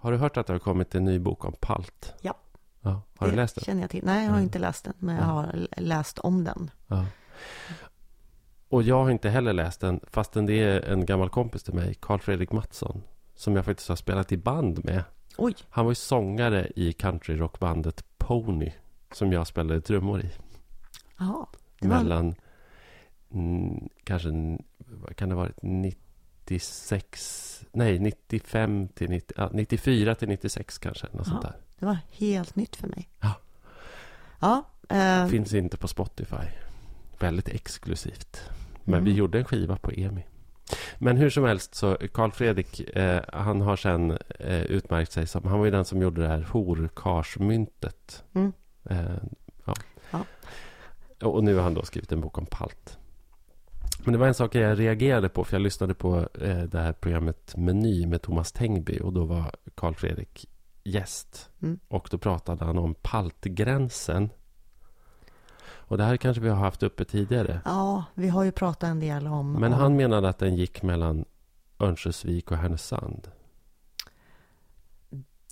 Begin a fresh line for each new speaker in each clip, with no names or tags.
Har du hört att det har kommit en ny bok om palt?
Ja.
ja. Har du
det
läst den?
känner jag till. Nej, jag har
Nej.
inte läst den, men jag har läst om den.
Ja. Och jag har inte heller läst den, fastän det är en gammal kompis till mig, Carl Fredrik Mattsson, som jag faktiskt har spelat i band med.
Oj,
Han var ju sångare i countryrockbandet Pony, som jag spelade trummor i.
jaha. Var,
Mellan, mm, kanske, vad kan det ha varit, 96, nej 95 till 90, ja, 94 till 96 kanske, något sånt
Ja.
där.
det var helt nytt för mig.
Ja.
Ja, eh,
Finns inte på Spotify. Väldigt exklusivt. Men
Mm.
vi gjorde en skiva på EMI. Men hur som helst så Carl Fredrik, eh, han har sen eh, utmärkt sig som, han var ju den som gjorde det här horkarsmyntet.
Mm.
Eh, ja.
Ja.
Och nu har han då skrivit en bok om palt. Men det var en sak jag reagerade på, för jag lyssnade på eh, det här programmet Meny med Thomas Tengby och då var Carl Fredrik gäst.
Mm.
Och då pratade han om paltgränsen. Och det här kanske vi har haft uppe tidigare.
ja, vi har ju pratat en del om...
Men
om,
han menade att den gick mellan Örnsköldsvik och Härnösand.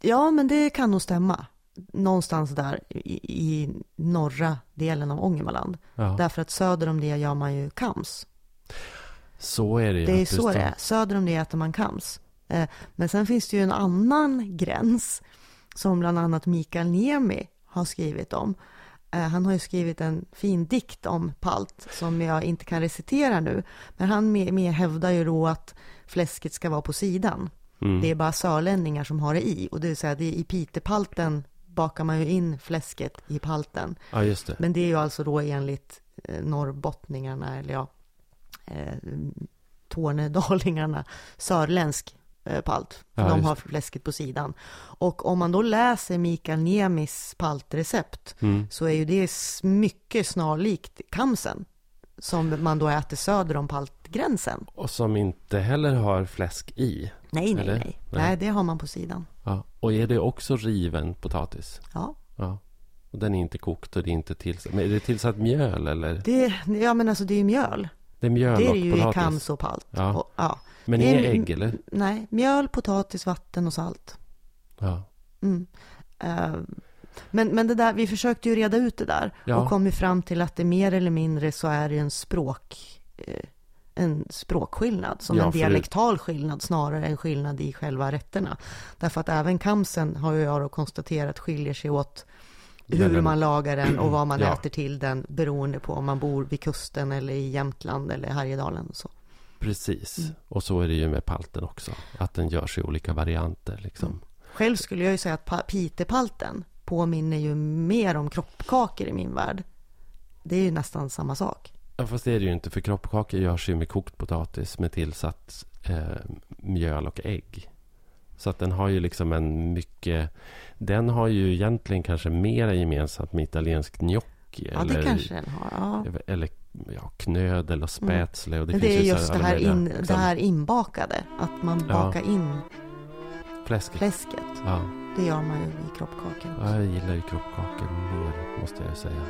Ja, men det kan nog stämma. Någonstans där i, i norra delen av Ångermanland.
Ja,
Därför att söder om det gör man ju kams.
Så är det ju.
Det är så det är. Söder om det äter man kams. Eh, Men sen finns det ju en annan gräns som bland annat Mikael Niemi har skrivit om. Eh, Han har ju skrivit en fin dikt om palt som jag inte kan recitera nu. Men han med, med hävdar ju då att fläsket ska vara på sidan.
Mm.
Det är bara sörlänningar som har det i. Och det vill säga, det är i pitepalten bakar man ju in fläsket i palten.
Ja, just det.
Men det är ju alltså då enligt eh, norrbottningarna, eller ja, eh, tornedalingarna, sörländsk eh, palt.
Ja,
de har fläsket på sidan. Och om man då läser Mikael Niemis paltrecept
Mm.
så är ju det mycket snarlikt kamsen. Som man då äter söder om paltgränsen.
Och som inte heller har fläsk i.
Nej, nej. Nej.
Nej,
det har man på sidan.
Ja. Och är det också riven potatis?
Ja,
Ja. Och den är inte kokt och det är inte tillsatt. Men är det tillsatt mjöl eller?
det, ja men alltså det är ju mjöl.
Det är mjöl
Det är det ju i
potatis.
kams och palt.
Ja.
Och, ja.
Men inga ägg eller?
Nej, mjöl, potatis, vatten och salt.
Ja.
Mm. Eh, men, men det där, vi försökte ju reda ut det där
Ja.
och kom ju fram till att det mer eller mindre så är det en språk eh, en språkskillnad, som
Ja,
en dialektal skillnad snarare än skillnad i själva rätterna. Därför att även kamsen har ju jag konstaterat skiljer sig åt hur man lagar den och vad man
Ja.
äter till den beroende på om man bor vid kusten eller i Jämtland eller Härjedalen. Och så.
Precis.
Mm.
Och så är det ju med palten också. Att den görs i olika varianter liksom.
Mm. Själv skulle jag ju säga att pa- pitepalten påminner ju mer om kroppkakor i min värld. Det är ju nästan samma sak.
Ja, fast det är det ju inte. För kroppkakor görs ju med kokt potatis med tillsatt eh, mjöl och ägg. Så att den har ju liksom en mycket... Den har ju egentligen kanske mera gemensamt med italiensk gnocchi.
Ja, det kanske den har. Ja.
Eller ja, knödel och spätzle. Och det
Men det är just det här, in, det här inbakade. Att man
Ja.
bakar in
Fläsket.
fläsket.
Ja.
Det gör man ju i kroppkakan.
ja, jag gillar ju kroppkakor mer, måste jag säga.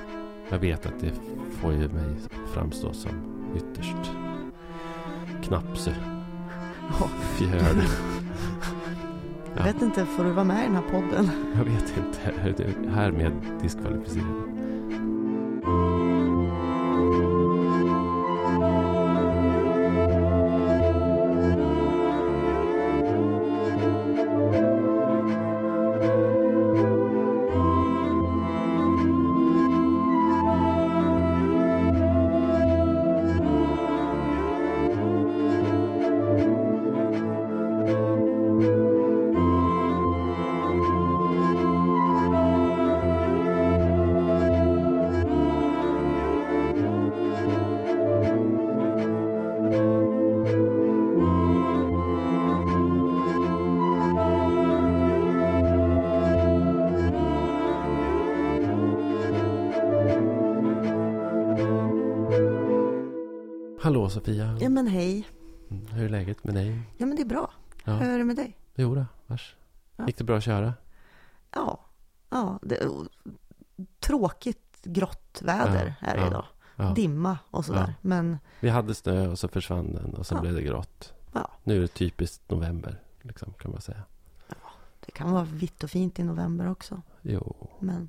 Jag vet att det får ju mig framstå som ytterst knapse.
Ja. Jag vet inte, får du vara med i den här podden?
Jag vet inte. Härmed diskvalificerad.
Ja.
Hur är
det med dig?
Jo då, vars.
Ja.
Gick det bra att köra?
Ja, ja det, tråkigt grått väder
Ja,
är det
ja,
idag.
Ja.
Dimma och sådär. Men
Vi hade snö och så försvann den och sen blev det grått.
Ja.
Nu är det typiskt november, liksom, kan man säga.
det kan vara vitt och fint i november också.
Jo,
Men,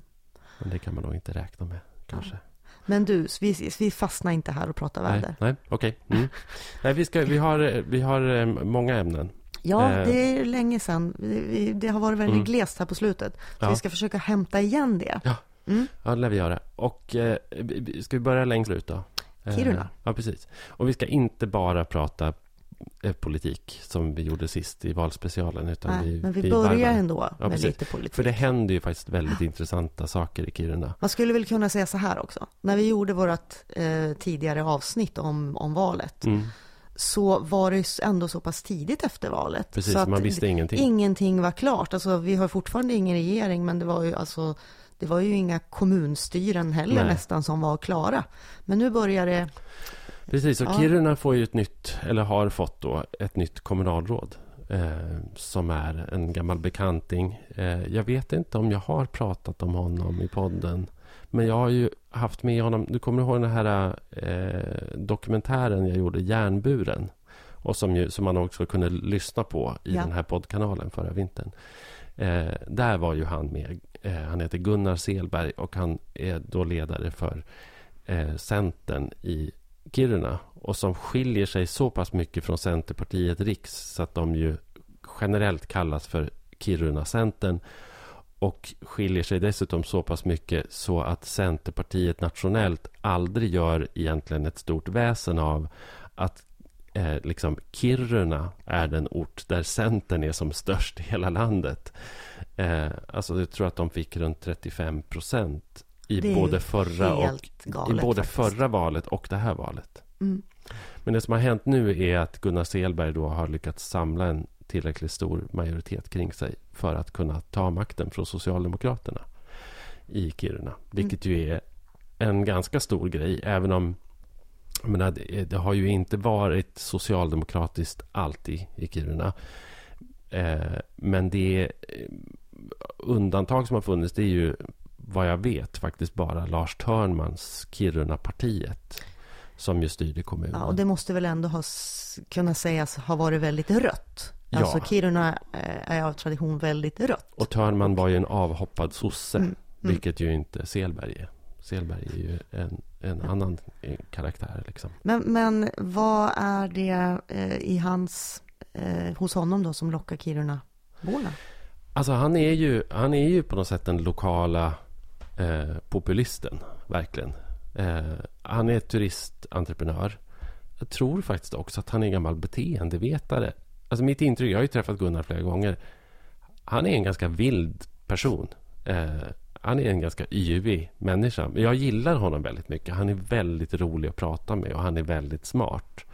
men det kan man nog inte räkna med kanske.
men du, vi, vi fastnar inte här och pratar väder.
nej, okej. Mm. Nej, vi, ska, vi, har, vi har eh, många ämnen.
Ja,
Eh.
det är länge sedan. Vi- vi- Det har varit väldigt
Mm.
glest här på slutet. Så
Ja.
vi ska försöka hämta igen det.
Ja.
Mm.
Ja, det lär vi göra. Och eh, vi- vi- ska vi börja längst ut då? Eh,
Kiruna.
Ja, precis. Och vi ska inte bara prata eh, politik som vi gjorde sist i valspecialen. Utan
Nej,
vi,
men vi,
varvar.
börjar ändå med
precis.
lite politik.
För det händer ju faktiskt väldigt intressanta saker i Kiruna.
Man skulle väl kunna säga så här också. När vi gjorde vårt tidigare avsnitt om, om valet
Mm,
så var det ändå så pass tidigt efter valet.
precis,
så
man visste ingenting.
ingenting var klart. Alltså, vi har fortfarande ingen regering, men det var ju alltså det var ju inga kommunstyren heller
Nej.
nästan som var klara. Men nu börjar det,
Precis, och
Ja.
Kiruna får ju ett nytt, eller har fått då, ett nytt kommunalråd. Eh, som är en gammal bekanting. Eh, jag vet inte om jag har pratat om honom i podden. Men jag har ju haft med honom. Du kommer ihåg den här eh, dokumentären jag gjorde, Järnburen. Och som, ju, som man också kunde lyssna på i
Ja.
den här poddkanalen förra vintern. Eh, där var ju han med. Eh, han heter Gunnar Selberg och han är då ledare för eh, Centern i Kiruna. Och som skiljer sig så pass mycket från Centerpartiet Riks så att de ju generellt kallas för Kiruna-Centern. Och skiljer sig dessutom så pass mycket så att Centerpartiet nationellt aldrig gör egentligen ett stort väsen av att eh, liksom Kiruna är den ort där Centern är som störst i hela landet. Eh, alltså jag tror att de fick runt 35 procent i både förra och
galet
i både
faktiskt.
förra valet och det här valet.
Mm.
Men det som har hänt nu är att Gunnar Selberg då har lyckats samla en tillräckligt stor majoritet kring sig för att kunna ta makten från Socialdemokraterna i Kiruna. Vilket ju är en ganska stor grej, även om jag menar, det, det har ju inte varit socialdemokratiskt alltid i Kiruna. Eh, men det eh, undantag som har funnits, det är ju vad jag vet faktiskt bara Lars Törnmans Kiruna-partiet som ju styrde kommunen.
Ja, och det måste väl ändå ha, kunna sägas ha varit väldigt rött.
Ja.
Alltså Kiruna eh, är av tradition väldigt rött.
Och Törnman var ju en avhoppad sosse,
Mm, mm.
vilket ju inte Selberg är. Selberg är ju en, en annan eh, karaktär. Liksom.
Men, men vad är det eh, i hans, hos honom då som lockar Kiruna-borna?
Alltså han är, ju, han är ju på något sätt den lokala eh, populisten, verkligen. Eh, han är turistentreprenör. Jag tror faktiskt också att han är gammal beteendevetare. Alltså mitt intryck, jag har ju träffat Gunnar flera gånger. Han är en ganska vild person. Eh, han är en ganska yvig människa. Men jag gillar honom väldigt mycket. Han är väldigt rolig att prata med och han är väldigt smart.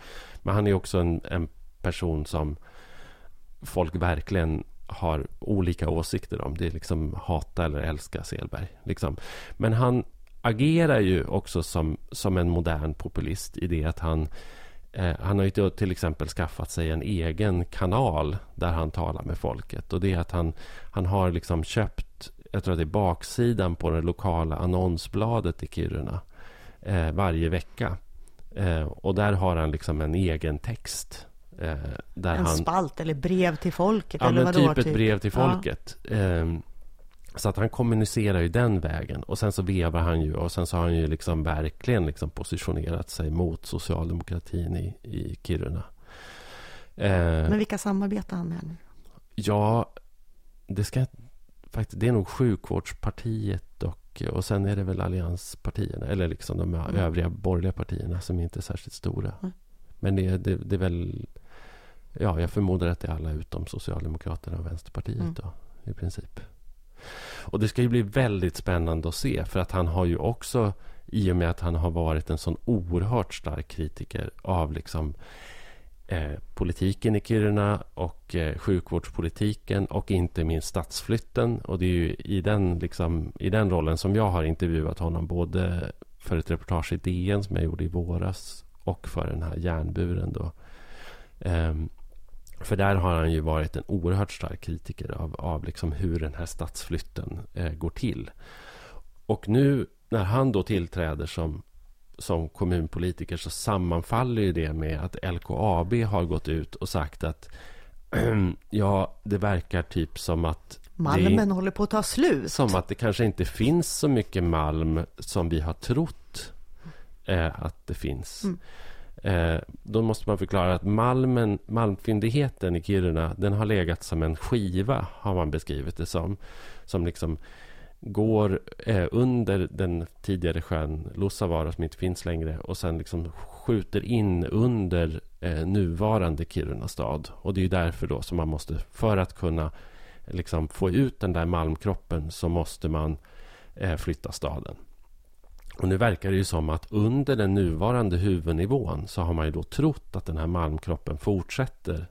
Men han är också en, en person som folk verkligen har olika åsikter om. Det är liksom hata eller älska Selberg. Liksom. Men han agerar ju också som, som en modern populist i det att han han har ju till- exempel skaffat sig en egen kanal där han talar med folket. Och det är att han, han har liksom köpt, jag tror att det är baksidan på det lokala annonsbladet i Kiruna eh, varje vecka. Eh, och där har han liksom en egen text. Eh, där
En
han,
spalt eller brev till folket?
Ja,
eller vadå,
typ ett brev till
Ja.
folket. Ehm, så att han kommunicerar ju den vägen. Och sen så vevar han ju. Och sen så har han ju liksom verkligen liksom positionerat sig mot socialdemokratin i, i Kiruna. Ehm,
Men vilka samarbetar han med nu?
Ja, det ska faktiskt... Det är nog sjukvårdspartiet och, och sen är det väl allianspartierna. Eller liksom de
Mm.
övriga borgerliga partierna som inte är särskilt stora.
Mm.
Men det, det, det är väl... Ja, jag förmodar att det är alla utom Socialdemokraterna och Vänsterpartiet
Mm.
då, i princip. Och det ska ju bli väldigt spännande att se. För att han har ju också, i och med att han har varit en sån oerhört stark kritiker av liksom eh, politiken i Kiruna och eh, sjukvårdspolitiken och inte minst stadsflytten. Och det är ju i den, liksom, i den rollen som jag har intervjuat honom både för ett reportage i DN som jag gjorde i våras och för den här järnburen då. Ehm, för där har han ju varit en oerhört stark kritiker av, av liksom hur den här stadsflytten eh, går till. Och nu när han då tillträder som, som kommunpolitiker så sammanfaller ju det med att LKAB har gått ut och sagt att ja, det verkar typ som att
malmen håller på att ta slut.
Som att det kanske inte finns så mycket malm som vi har trott eh, att det finns.
Mm.
Eh, då måste man förklara att malmen, malmfyndigheten i Kiruna den har legat som en skiva, har man beskrivit det som. Som liksom går eh, under den tidigare sjön Lussavaara som inte finns längre och sen liksom skjuter in under eh, nuvarande Kiruna stad. Och det är ju därför då som man måste, för att kunna liksom få ut den där malmkroppen så måste man eh, flytta staden. Och nu verkar det ju som att under den nuvarande huvudnivån så har man ju då trott att den här malmkroppen fortsätter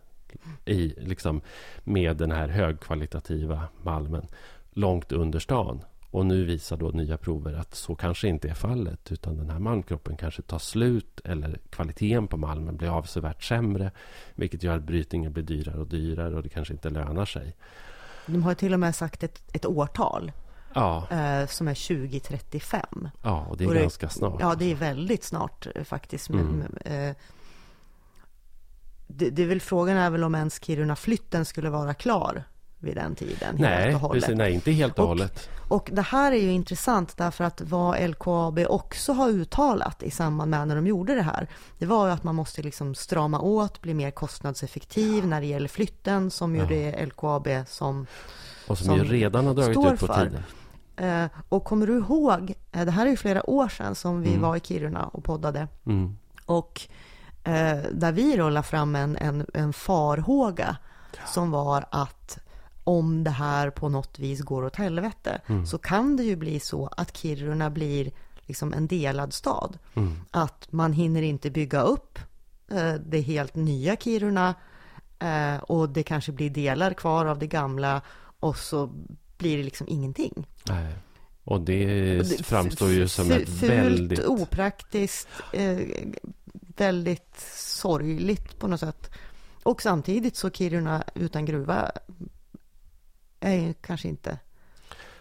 i, liksom, med den här högkvalitativa malmen långt under stan. Och nu visar då nya prover att så kanske inte är fallet utan den här malmkroppen kanske tar slut eller kvaliteten på malmen blir avsevärt sämre vilket gör att brytningen blir dyrare och dyrare och det kanske inte lönar sig.
De har till och med sagt ett, ett årtal
Ja,
eh, som är 2035.
ja och det är
Och det-
ganska snart.
Ja, det är väldigt snart eh, faktiskt.
Mm.
men, eh, det, det är väl frågan är väl om ens Kiruna-flytten skulle vara klar vid den tiden.
Nej,
och
precis, nej, inte helt och
Och-
hållet.
Och det här är ju intressant därför att vad LKAB också har uttalat i samband med när de gjorde det här. Det var ju att man måste liksom strama åt, bli mer kostnadseffektiv när det gäller flytten som ju
Ja.
det är LKAB som
Och som,
som
ju redan har dragit ut på tiden.
Eh, och kommer du ihåg, eh, det här är ju flera år sedan som vi
Mm.
var i Kiruna och poddade.
Mm.
Och eh, där vi då la fram en, en, en farhåga som var att om det här på något vis går åt helvete
Mm.
så kan det ju bli så att Kiruna blir liksom en delad stad.
Mm.
Att man hinner inte bygga upp eh, det helt nya Kiruna och det kanske blir delar kvar av det gamla och så blir det liksom ingenting.
Nej. Och det
Och det-
framstår ju som ett
fult,
väldigt...
opraktiskt, eh, väldigt sorgligt på något sätt. Och samtidigt så Kiruna utan gruva är ju kanske inte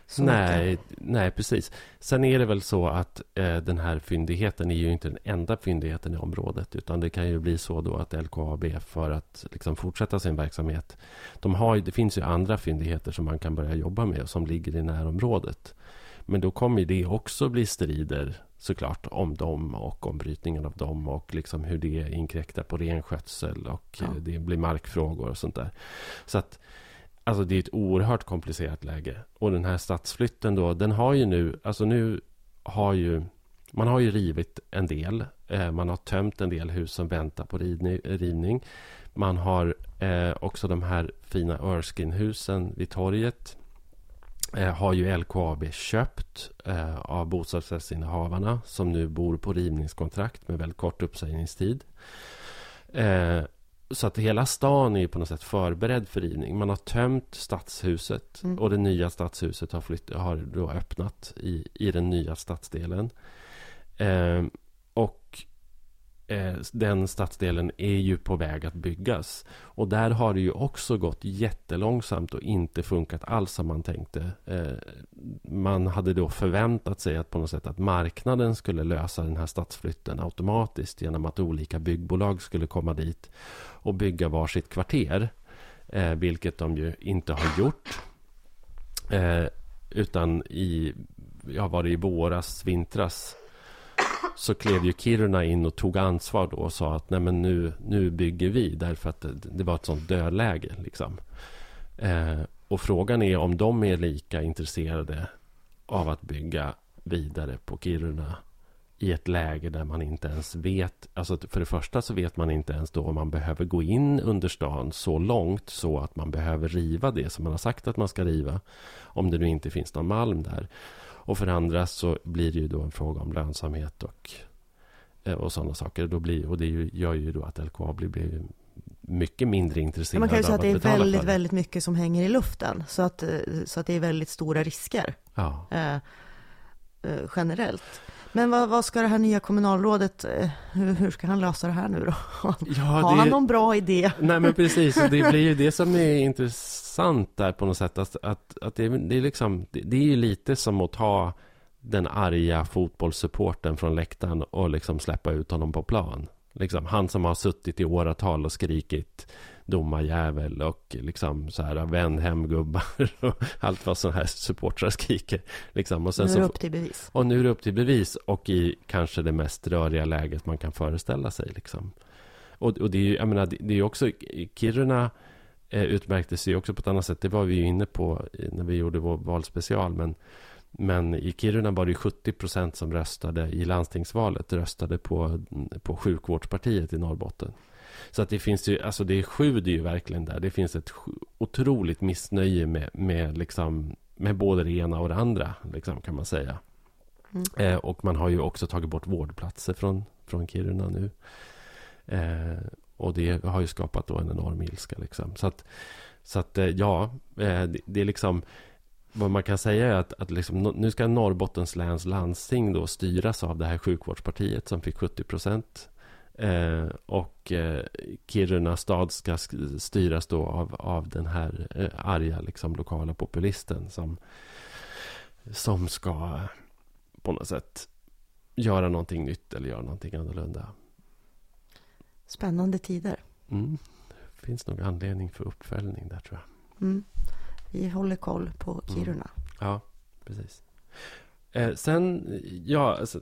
så.
Nej, nej, precis. Sen är det väl så att eh, den här fyndigheten är ju inte den enda fyndigheten i området. Utan det kan ju bli så då att LKAB för att liksom fortsätta sin verksamhet. De har, det finns ju andra fyndigheter som man kan börja jobba med som ligger i närområdet. Men då kommer det också bli strider såklart om dem och om brytningen av dem och liksom hur det inkräktar på renskötsel och
Ja.
eh, det blir markfrågor och sånt där. Så att Alltså det är ett oerhört komplicerat läge. Och den här stadsflytten då, den har ju nu, alltså nu har ju, man har ju rivit en del. Eh, man har tömt en del hus som väntar på rivning. Man har eh, också de här fina Erskine-husen vid torget. Eh, har ju LKAB köpt eh, av bostadsrättsinnehavarna som nu bor på rivningskontrakt med väldigt kort uppsägningstid. Eh, så att hela stan är ju på något sätt förberedd för rivning. Man har tömt stadshuset
Mm.
och det nya stadshuset har, flytt, har då öppnat i, i den nya stadsdelen. Eh, och eh, den stadsdelen är ju på väg att byggas. Och där har det ju också gått jättelångsamt och inte funkat alls som man tänkte. Eh, man hade då förväntat sig att på något sätt att marknaden skulle lösa den här stadsflytten automatiskt genom att olika byggbolag skulle komma dit och bygga varsitt kvarter. Eh, vilket de ju inte har gjort. Eh, utan i, ja var det i våras, vintras så klev ju Kiruna in och tog ansvar då och sa att nej men nu, nu bygger vi därför att det, det var ett sånt dödläge. Liksom. Eh, och frågan är om de är lika intresserade av att bygga vidare på Kiruna i ett läge där man inte ens vet, alltså för det första så vet man inte ens då om man behöver gå in under stan så långt så att man behöver riva det som man har sagt att man ska riva. Om det nu inte finns någon malm där. Och för andra så blir det ju då en fråga om lönsamhet och, eh, och sådana saker. Då blir, och det gör ju då att LKAB blir ju mycket mindre intresserad
Man kan ju säga att det är väldigt, väldigt mycket som hänger i luften. Så att, eh, så att det är väldigt stora risker
Ja.
eh, eh, generellt. Men vad, vad ska det här nya kommunalrådet, eh, hur, hur ska han lösa det här nu då?
Ja,
Har
det-
han någon bra idé?
Nej men precis, det blir ju det som är intressant där på något sätt. Att, att, att det, är- det, är liksom, det, det är ju lite som att ta den arga fotbollssupporten från läktaren och liksom släppa ut honom på plan. Liksom, han som har suttit i åratal och skrikit domarjävel och liksom så här vänd hem gubbar och allt vad sådana här supportrar skriker. Liksom. Och
sen nu är
det
upp till bevis.
Och nu är det upp till bevis och i kanske det mest röriga läget man kan föreställa sig. Liksom. Och, och det är ju, jag menar, det är också Kiruna eh, utmärkte sig också på ett annat sätt. Det var vi ju inne på när vi gjorde vår valspecial. Men, men i Kiruna var det 70 procent som röstade i landstingsvalet röstade på, på sjukvårdspartiet i Norrbotten. Så att det finns ju, alltså det sjuder ju verkligen där. Det finns ett otroligt missnöje med, med, liksom, med både det ena och det andra, liksom, kan man säga. Mm. Eh, och man har ju också tagit bort vårdplatser från, från Kiruna nu. Eh, och det har ju skapat då en enorm ilska. Liksom. Så att, så att eh, ja, eh, det, det, är liksom... Vad man kan säga är att, att liksom, nu ska Norrbottens läns landsting då styras av det här sjukvårdspartiet som fick 70 procent. Eh, och eh, Kiruna stad ska styras då av, av den här eh, arga liksom, lokala populisten som, som ska på något sätt göra någonting nytt eller göra någonting annorlunda.
Spännande tider.
Mm. Det finns nog anledning för uppföljning där tror jag.
Mm. Vi håller koll på mm. Kiruna. Mm.
Ja, precis. Eh, sen, ja, alltså,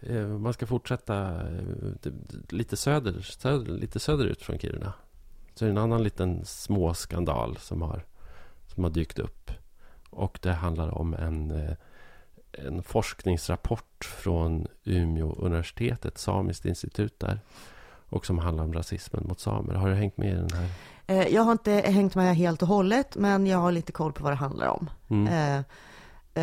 eh, man ska fortsätta eh, lite, söder, söder, lite söderut från Kiruna. Så är det en annan liten småskandal som har, som har dykt upp. Och det handlar om en, eh, en forskningsrapport från Umeå universitet, ett samiskt institut där. Och som handlar om rasismen mot samer. Har du hängt med i den här?
Eh, jag har inte hängt med helt och hållet, men jag har lite koll på vad det handlar om. Mm. Eh,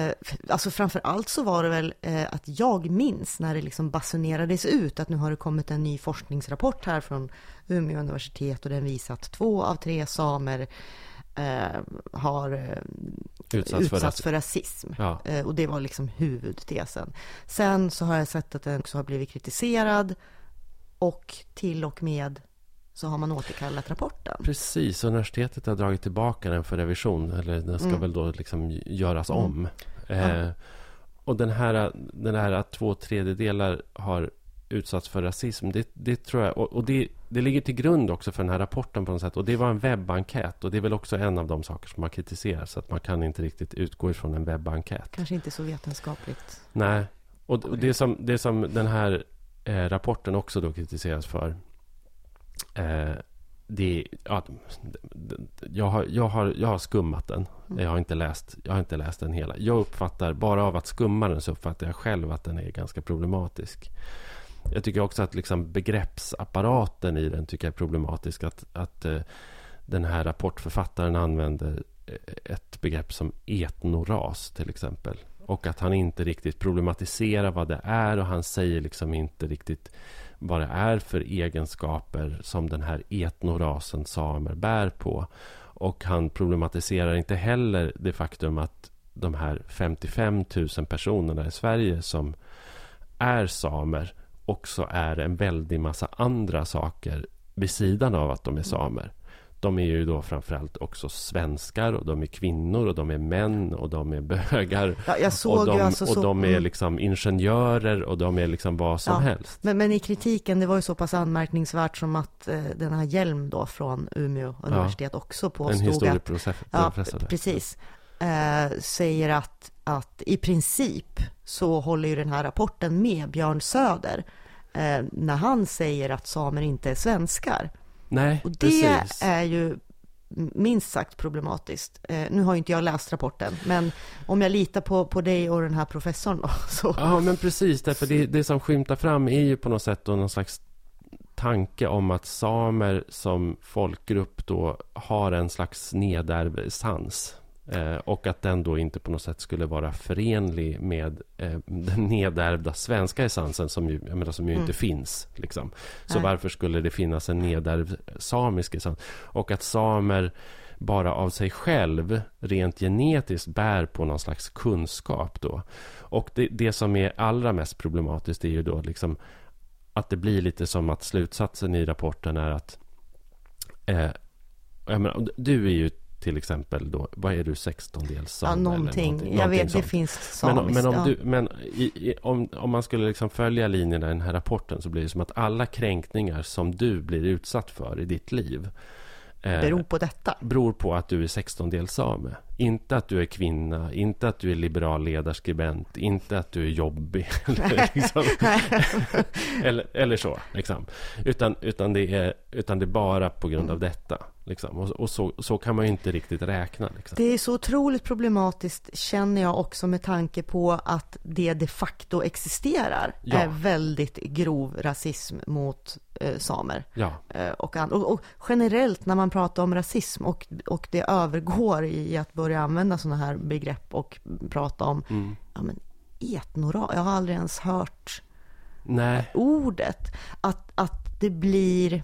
eh, alltså framför allt så var det väl att jag minns när det liksom basunerades ut att nu har det kommit en ny forskningsrapport här från Umeå universitet och den visar att två av tre samer har utsatts, utsatts för, rasism. Ja. och det var liksom huvudtesen. Sen så har jag sett att den också har blivit kritiserad och till och med så har man återkallat rapporten.
Precis, universitetet har dragit tillbaka den för revision. Eller den ska mm. väl då liksom göras mm. om. Eh, och den här, den här att två tredjedelar har utsatts för rasism. Det, det tror jag, och, och det, det ligger till grund också för den här rapporten på något sätt. Och det var en webbenkät. Och det är väl också en av de saker som har kritiserats. Att man kan inte riktigt utgå ifrån en webbenkät.
Kanske inte så vetenskapligt.
Nej. Och, och det, som, det som den här eh, rapporten också då kritiseras för. Eh, det, ja, jag, har, jag, har, jag har skummat den. Mm. Jag har, inte läst, jag har inte läst den hela. Jag uppfattar, bara av att skumma den så uppfattar jag själv att den är ganska problematisk. Jag tycker också att liksom begreppsapparaten i den tycker jag är problematisk. Att, att eh, den här rapportförfattaren använder eh, ett begrepp som etnoras till exempel. Och att han inte riktigt problematiserar vad det är och han säger liksom inte riktigt vad det är för egenskaper som den här etnorasen samer bär på. Och han problematiserar inte heller det faktum att de här 55 000 personerna i Sverige som är samer också är en väldig massa andra saker vid sidan av att de är samer de är ju då framförallt också svenskar och de är kvinnor och de är män och de är bögar.
Ja,
och de,
alltså
och så... de är mm. liksom ingenjörer och de är liksom vad som ja, helst.
Men, men i kritiken, det var ju så pass anmärkningsvärt som att eh, den här Hjelm då från Umeå universitet ja, också påstod en
historieprofessor. Ja,
precis. Eh, säger att, att i princip så håller ju den här rapporten med Björn Söder eh, när han säger att samer inte är svenskar.
Nej,
Och det precis. är ju minst sagt problematiskt. Eh, nu har inte jag läst rapporten, men om jag litar på, på dig och den här professorn då, så...
Ja, men precis, därför det, det som skymtar fram är ju på något sätt då någon slags tanke om att samer som folkgrupp då har en slags nedärvd sans. Eh, och att den då inte på något sätt skulle vara förenlig med eh, den nedärvda svenska essensen som ju, menar, som ju mm. inte finns. Liksom. Så Nej. varför skulle det finnas en nedärvd samisk essens? Och att samer bara av sig själv rent genetiskt bär på någon slags kunskap då. Och det, det som är allra mest problematiskt är ju då liksom att det blir lite som att slutsatsen i rapporten är att eh, menar, du är ju till exempel då, vad är du, 16 sam?
Ja, någonting.
någonting.
Jag vet,
sånt.
det finns
Men,
samiskt.
men, om,
ja.
du, men i, i, om, om man skulle liksom följa linjerna i den här rapporten så blir det som att alla kränkningar som du blir utsatt för i ditt liv eh,
beror på detta.
beror på att du är 16 same. Inte att du är kvinna, inte att du är liberal ledarskribent, inte att du är jobbig. eller, liksom, eller, eller så. Liksom. Utan, utan, det är, utan det är bara på grund av detta. Liksom. Och, och så, så kan man ju inte riktigt räkna. Liksom.
Det är så otroligt problematiskt känner jag också med tanke på att det de facto existerar
Ja.
är väldigt grov rasism mot eh, samer.
Ja,
Eh, och, och, och generellt när man pratar om rasism och, och det övergår i att börja använda sådana här begrepp och prata om
mm.
ja, men etnoral. Jag har aldrig ens hört
nej.
ordet. Att, att det blir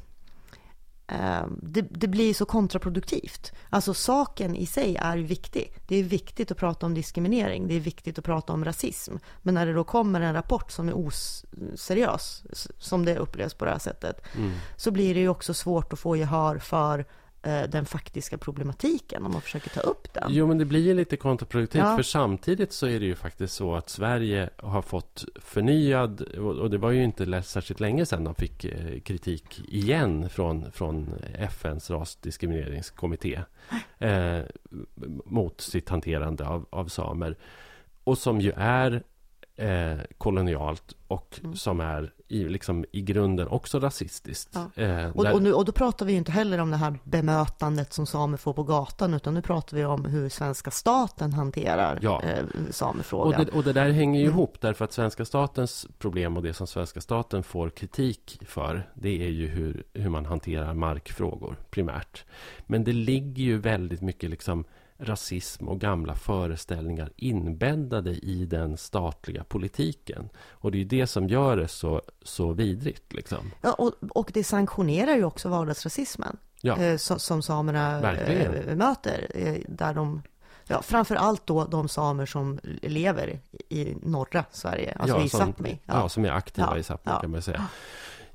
det, det blir så kontraproduktivt. Alltså saken i sig är viktig. Det är viktigt att prata om diskriminering. Det är viktigt att prata om rasism. Men när det då kommer en rapport som är oseriös, som det upplevs på det här sättet,
Mm.
så blir det ju också svårt att få gehör för den faktiska problematiken om man försöker ta upp den.
Jo, men det blir ju lite kontraproduktivt.
Ja.
För samtidigt så är det ju faktiskt så att Sverige har fått förnyad... Och det var ju inte särskilt länge sedan de fick eh, kritik igen från, från FNs rasdiskrimineringskommitté eh, mot sitt hanterande av, av samer. Och som ju är eh, kolonialt och
Mm.
som är i, liksom, i grunden också rasistiskt.
Ja.
Eh,
Och,
där-
och, nu, och då pratar vi inte heller om det här bemötandet som samer får på gatan, utan nu pratar vi om hur svenska staten hanterar
Ja.
eh,
Och
samefrågan.
det, och det där hänger ju
Mm.
ihop därför att svenska statens problem och det som svenska staten får kritik för det är ju hur, hur man hanterar markfrågor primärt. Men det ligger ju väldigt mycket liksom rasism och gamla föreställningar inbäddade i den statliga politiken. Och det är det som gör det så, så vidrigt. Liksom.
Ja, och, och det sanktionerar ju också vardagsrasismen
Ja,
eh, som, som samerna
Verkligen.
eh, möter. Eh, där de, ja, framför allt då de samer som lever i norra Sverige, alltså i
som,
Sápmi.
ja. som är aktiva
Ja,
i Sápmi
ja.
kan man säga.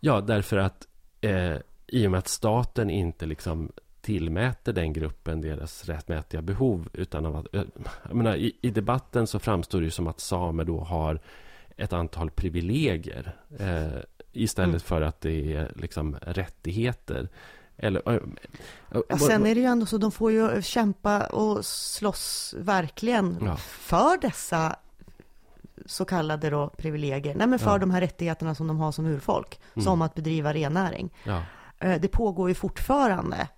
Ja, därför att eh, i och med att staten inte liksom tillmäter den gruppen deras rättmätiga behov utan av att, eh, jag menar, i, i debatten så framstår det som att samer då har ett antal privilegier eh, istället
Mm.
för att det är liksom rättigheter. Eller, eh,
Ja, sen är det ju ändå så, de får ju kämpa och slåss verkligen
Ja.
för dessa så kallade då privilegier. Nej, men för
Ja.
de här rättigheterna som de har som urfolk.
Mm.
Som att bedriva rennäring.
ja,
Eh, Det pågår ju fortfarande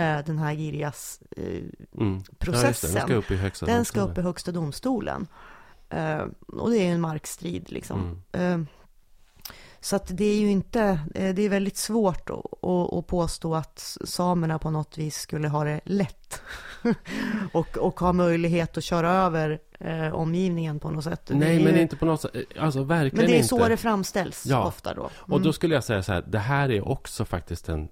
den här Girjas eh,
mm. Ja. Den ska upp i högsta
Den ska
domstolen.
upp i högsta domstolen. Eh, Och det är ju en markstrid liksom.
Mm.
Eh, Så att det är ju inte, eh, det är väldigt svårt att, att, påstå att samerna på något vis skulle ha det lätt. och, och ha möjlighet att köra över eh, omgivningen på något sätt.
Nej,
är
men
ju,
inte på något sätt. Alltså verkligen
men det är
inte.
så det framställs
Ja.
ofta då.
Och då skulle jag säga så här, det här är också faktiskt en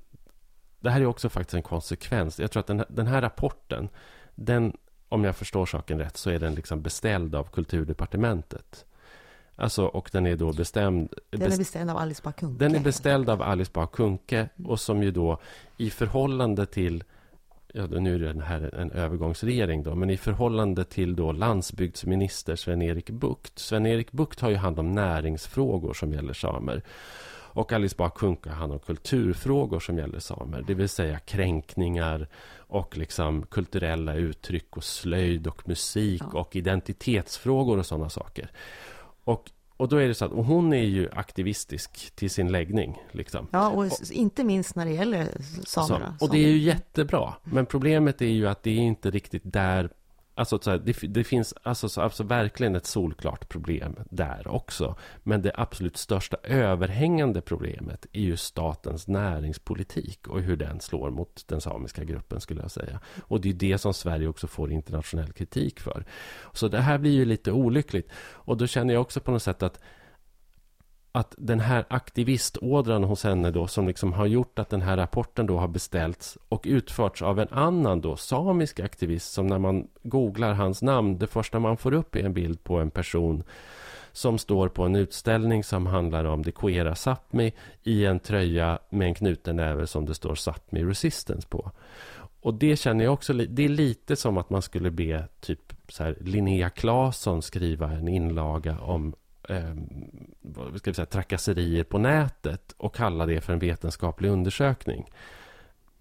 det här är också faktiskt en konsekvens. Jag tror att den här, den här rapporten, den, om jag förstår saken rätt, så är den liksom beställd av Kulturdepartementet. Alltså, och den är då bestämd...
Den är beställd av Alice Bah Kuhnke.
den är beställd av Alice Bah Kuhnke och som ju då i förhållande till Ja, nu är den här en övergångsregering då, men i förhållande till då landsbygdsminister Sven-Erik Bucht. Sven-Erik Bucht har ju hand om näringsfrågor som gäller samer. Och Alice Bah Kuhnke hand om kulturfrågor som gäller samer. Det vill säga kränkningar och liksom kulturella uttryck och slöjd och musik
Ja.
och identitetsfrågor och sådana saker. Och, och då är det så att och hon är ju aktivistisk till sin läggning. Liksom.
Ja, och s- inte minst när det gäller samerna.
Så, och det är ju jättebra. Men problemet är ju att det är inte riktigt där... Alltså, så här, det, det finns alltså, så, alltså verkligen ett solklart problem där också. Men det absolut största överhängande problemet är ju statens näringspolitik och hur den slår mot den samiska gruppen skulle jag säga. Och det är det som Sverige också får internationell kritik för. Så det här blir ju lite olyckligt. Och då känner jag också på något sätt att att den här aktivistådran hos henne då som liksom har gjort att den här rapporten då har beställts och utförts av en annan då samisk aktivist som när man googlar hans namn det första man får upp är en bild på en person som står på en utställning som handlar om det queera Sápmi i en tröja med en knuten näve som det står Sápmi Resistance på. och det känner jag också, det är lite som att man skulle be typ så här, Linnea Claesson skriva en inlaga om eh, vad ska vi säga, trakasserier på nätet och kalla det för en vetenskaplig undersökning.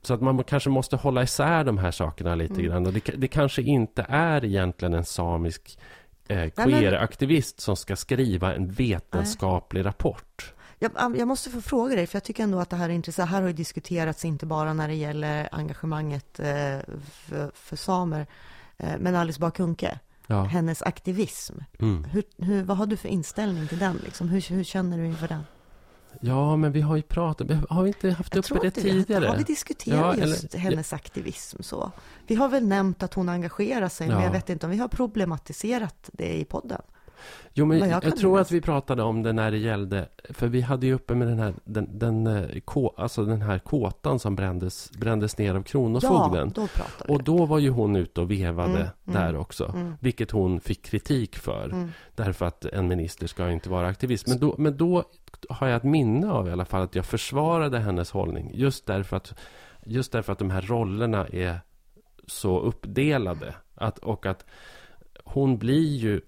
Så att man kanske måste hålla isär de här sakerna lite mm. grann. Och det, det, kanske inte är egentligen en samisk eh, queer-aktivist som ska skriva en vetenskaplig Nej. rapport.
Jag, jag, måste få fråga dig, för jag tycker ändå att det här är intressant. Här har ju diskuterats inte bara när det gäller engagemanget eh, för, för, samer, eh, men Alice Bah Kuhnke, ja. hennes aktivism. Mm. Hur, hur, vad har du för inställning till den? Liksom? Hur, hur känner du inför den?
Ja, men vi har ju pratat, har vi inte haft uppe det tidigare?
Har vi diskuterat ja, just eller, hennes aktivism så? Vi har väl nämnt att hon engagerar sig, ja. men jag vet inte om vi har problematiserat det i podden.
Jo, men jag, jag tror att vi pratade om det när det gällde, för vi hade ju uppe med den här, den, den, eh, alltså den här kåtan som brändes, brändes ner av Kronofogden.
Ja, då
Och då var ju hon ute och vevade mm, mm där mm, också, mm. vilket hon fick kritik för. Mm. Därför att en minister ska inte vara aktivist. Men då, men då har jag ett minne av i alla fall att jag försvarade hennes hållning. Just därför att, just därför att de här rollerna är så uppdelade. Att, och att hon blir ju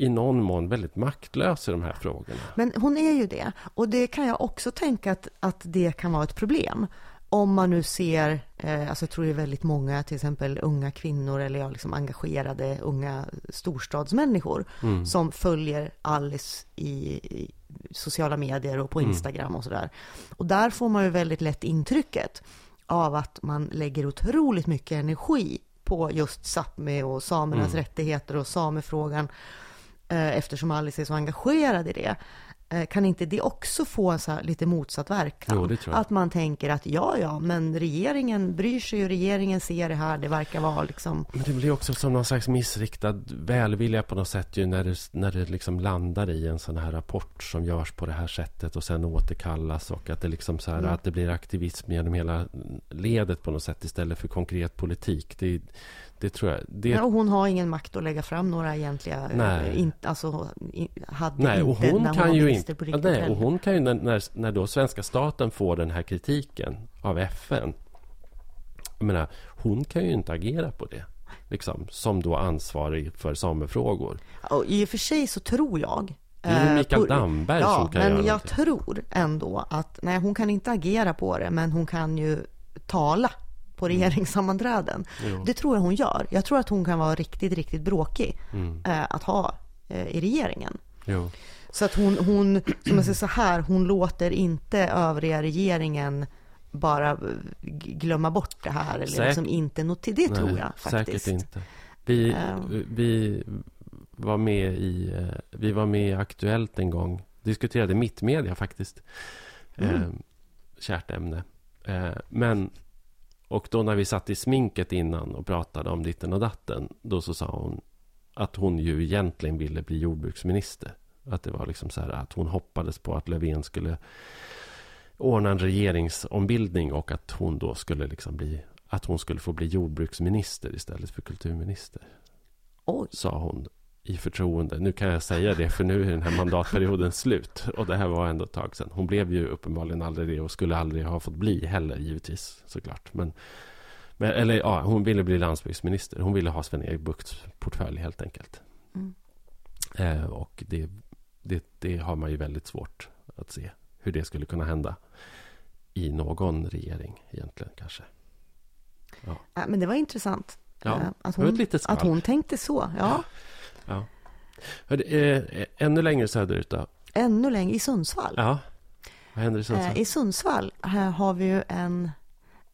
i någon mån väldigt maktlös i de här frågorna.
Men hon är ju det. Och det kan jag också tänka att, att det kan vara ett problem. Om man nu ser, eh, alltså jag tror det är väldigt många, till exempel unga kvinnor eller ja, liksom engagerade unga storstadsmänniskor mm. som följer Alice i, i, sociala medier och på mm. Instagram mm. och sådär. Och där får man ju väldigt lätt intrycket av att man lägger otroligt mycket energi på just Sápmi och samernas mm. rättigheter och samefrågan eftersom Alice är så engagerad i det. Eh, kan inte det också få så lite motsatt verkan?
Jo,
att man tänker att ja, ja, men regeringen bryr sig ju, regeringen ser det här, det verkar vara liksom...
Men det blir också som någon slags missriktad välvilja på något sätt ju när det, när det liksom landar i en sån här rapport som görs på det här sättet och sen återkallas och att det liksom så här, mm. att det blir aktivism genom hela ledet på något sätt istället för konkret politik. Det, det tror jag. Det...
Ja, och hon har ingen makt att lägga fram några egentliga... Eh, nej. In, alltså, hade nej, och
hon
när
kan
hon
ju inte, riktigt nej, och hon kan ju när, när då svenska staten får den här kritiken av FN. Jag menar, hon kan ju inte agera på det. Liksom, som då ansvarig för samefrågor.
Och I och för sig så tror jag
det är ju eh, Mikael Damberg
ja,
som kan
men
göra
jag någonting. tror ändå att, nej hon kan inte agera på det, men hon kan ju tala på mm. regeringssammanträden. Mm. Det tror jag hon gör. Jag tror att hon kan vara riktigt, riktigt bråkig mm. eh, att ha eh, i regeringen.
Jo.
Så att hon, hon, som jag säger så här, hon låter inte övriga regeringen bara glömma bort det här. Eller Säk liksom inte notera. Det tror jag faktiskt.
Säkert inte. Vi, um. vi var med i, eh, vi var med i Aktuellt en gång. Diskuterade mittmedia faktiskt. Mm. Eh, kärt ämne. Eh, men och då när vi satt i sminket innan och pratade om ditten och datten, då så sa hon att hon ju egentligen ville bli jordbruksminister. Att det var liksom så här att hon hoppades på att Löfven skulle ordna en regeringsombildning och att hon då skulle liksom bli att hon skulle få bli jordbruksminister istället för kulturminister.
Oj.
Sa hon i förtroende. Nu kan jag säga det, för nu är den här mandatperioden slut. Och det här var ändå ett tag sedan. Hon blev ju uppenbarligen aldrig det och skulle aldrig ha fått bli heller, givetvis, såklart. Men, men, eller ja, hon ville bli landsbygdsminister. Hon ville ha Sven-Erik Buchts portfölj, helt enkelt. Mm. Eh, och det, det, det har man ju väldigt svårt att se hur det skulle kunna hända i någon regering, egentligen, kanske.
Ja. ja men det var intressant. Ja, eh, att, hon, att hon tänkte så. Ja.
Ja. Hörde, eh, ännu längre söderut då?
Ännu längre, i Sundsvall.
Ja. Vad händer i Sundsvall?
Eh, I Sundsvall har vi ju en,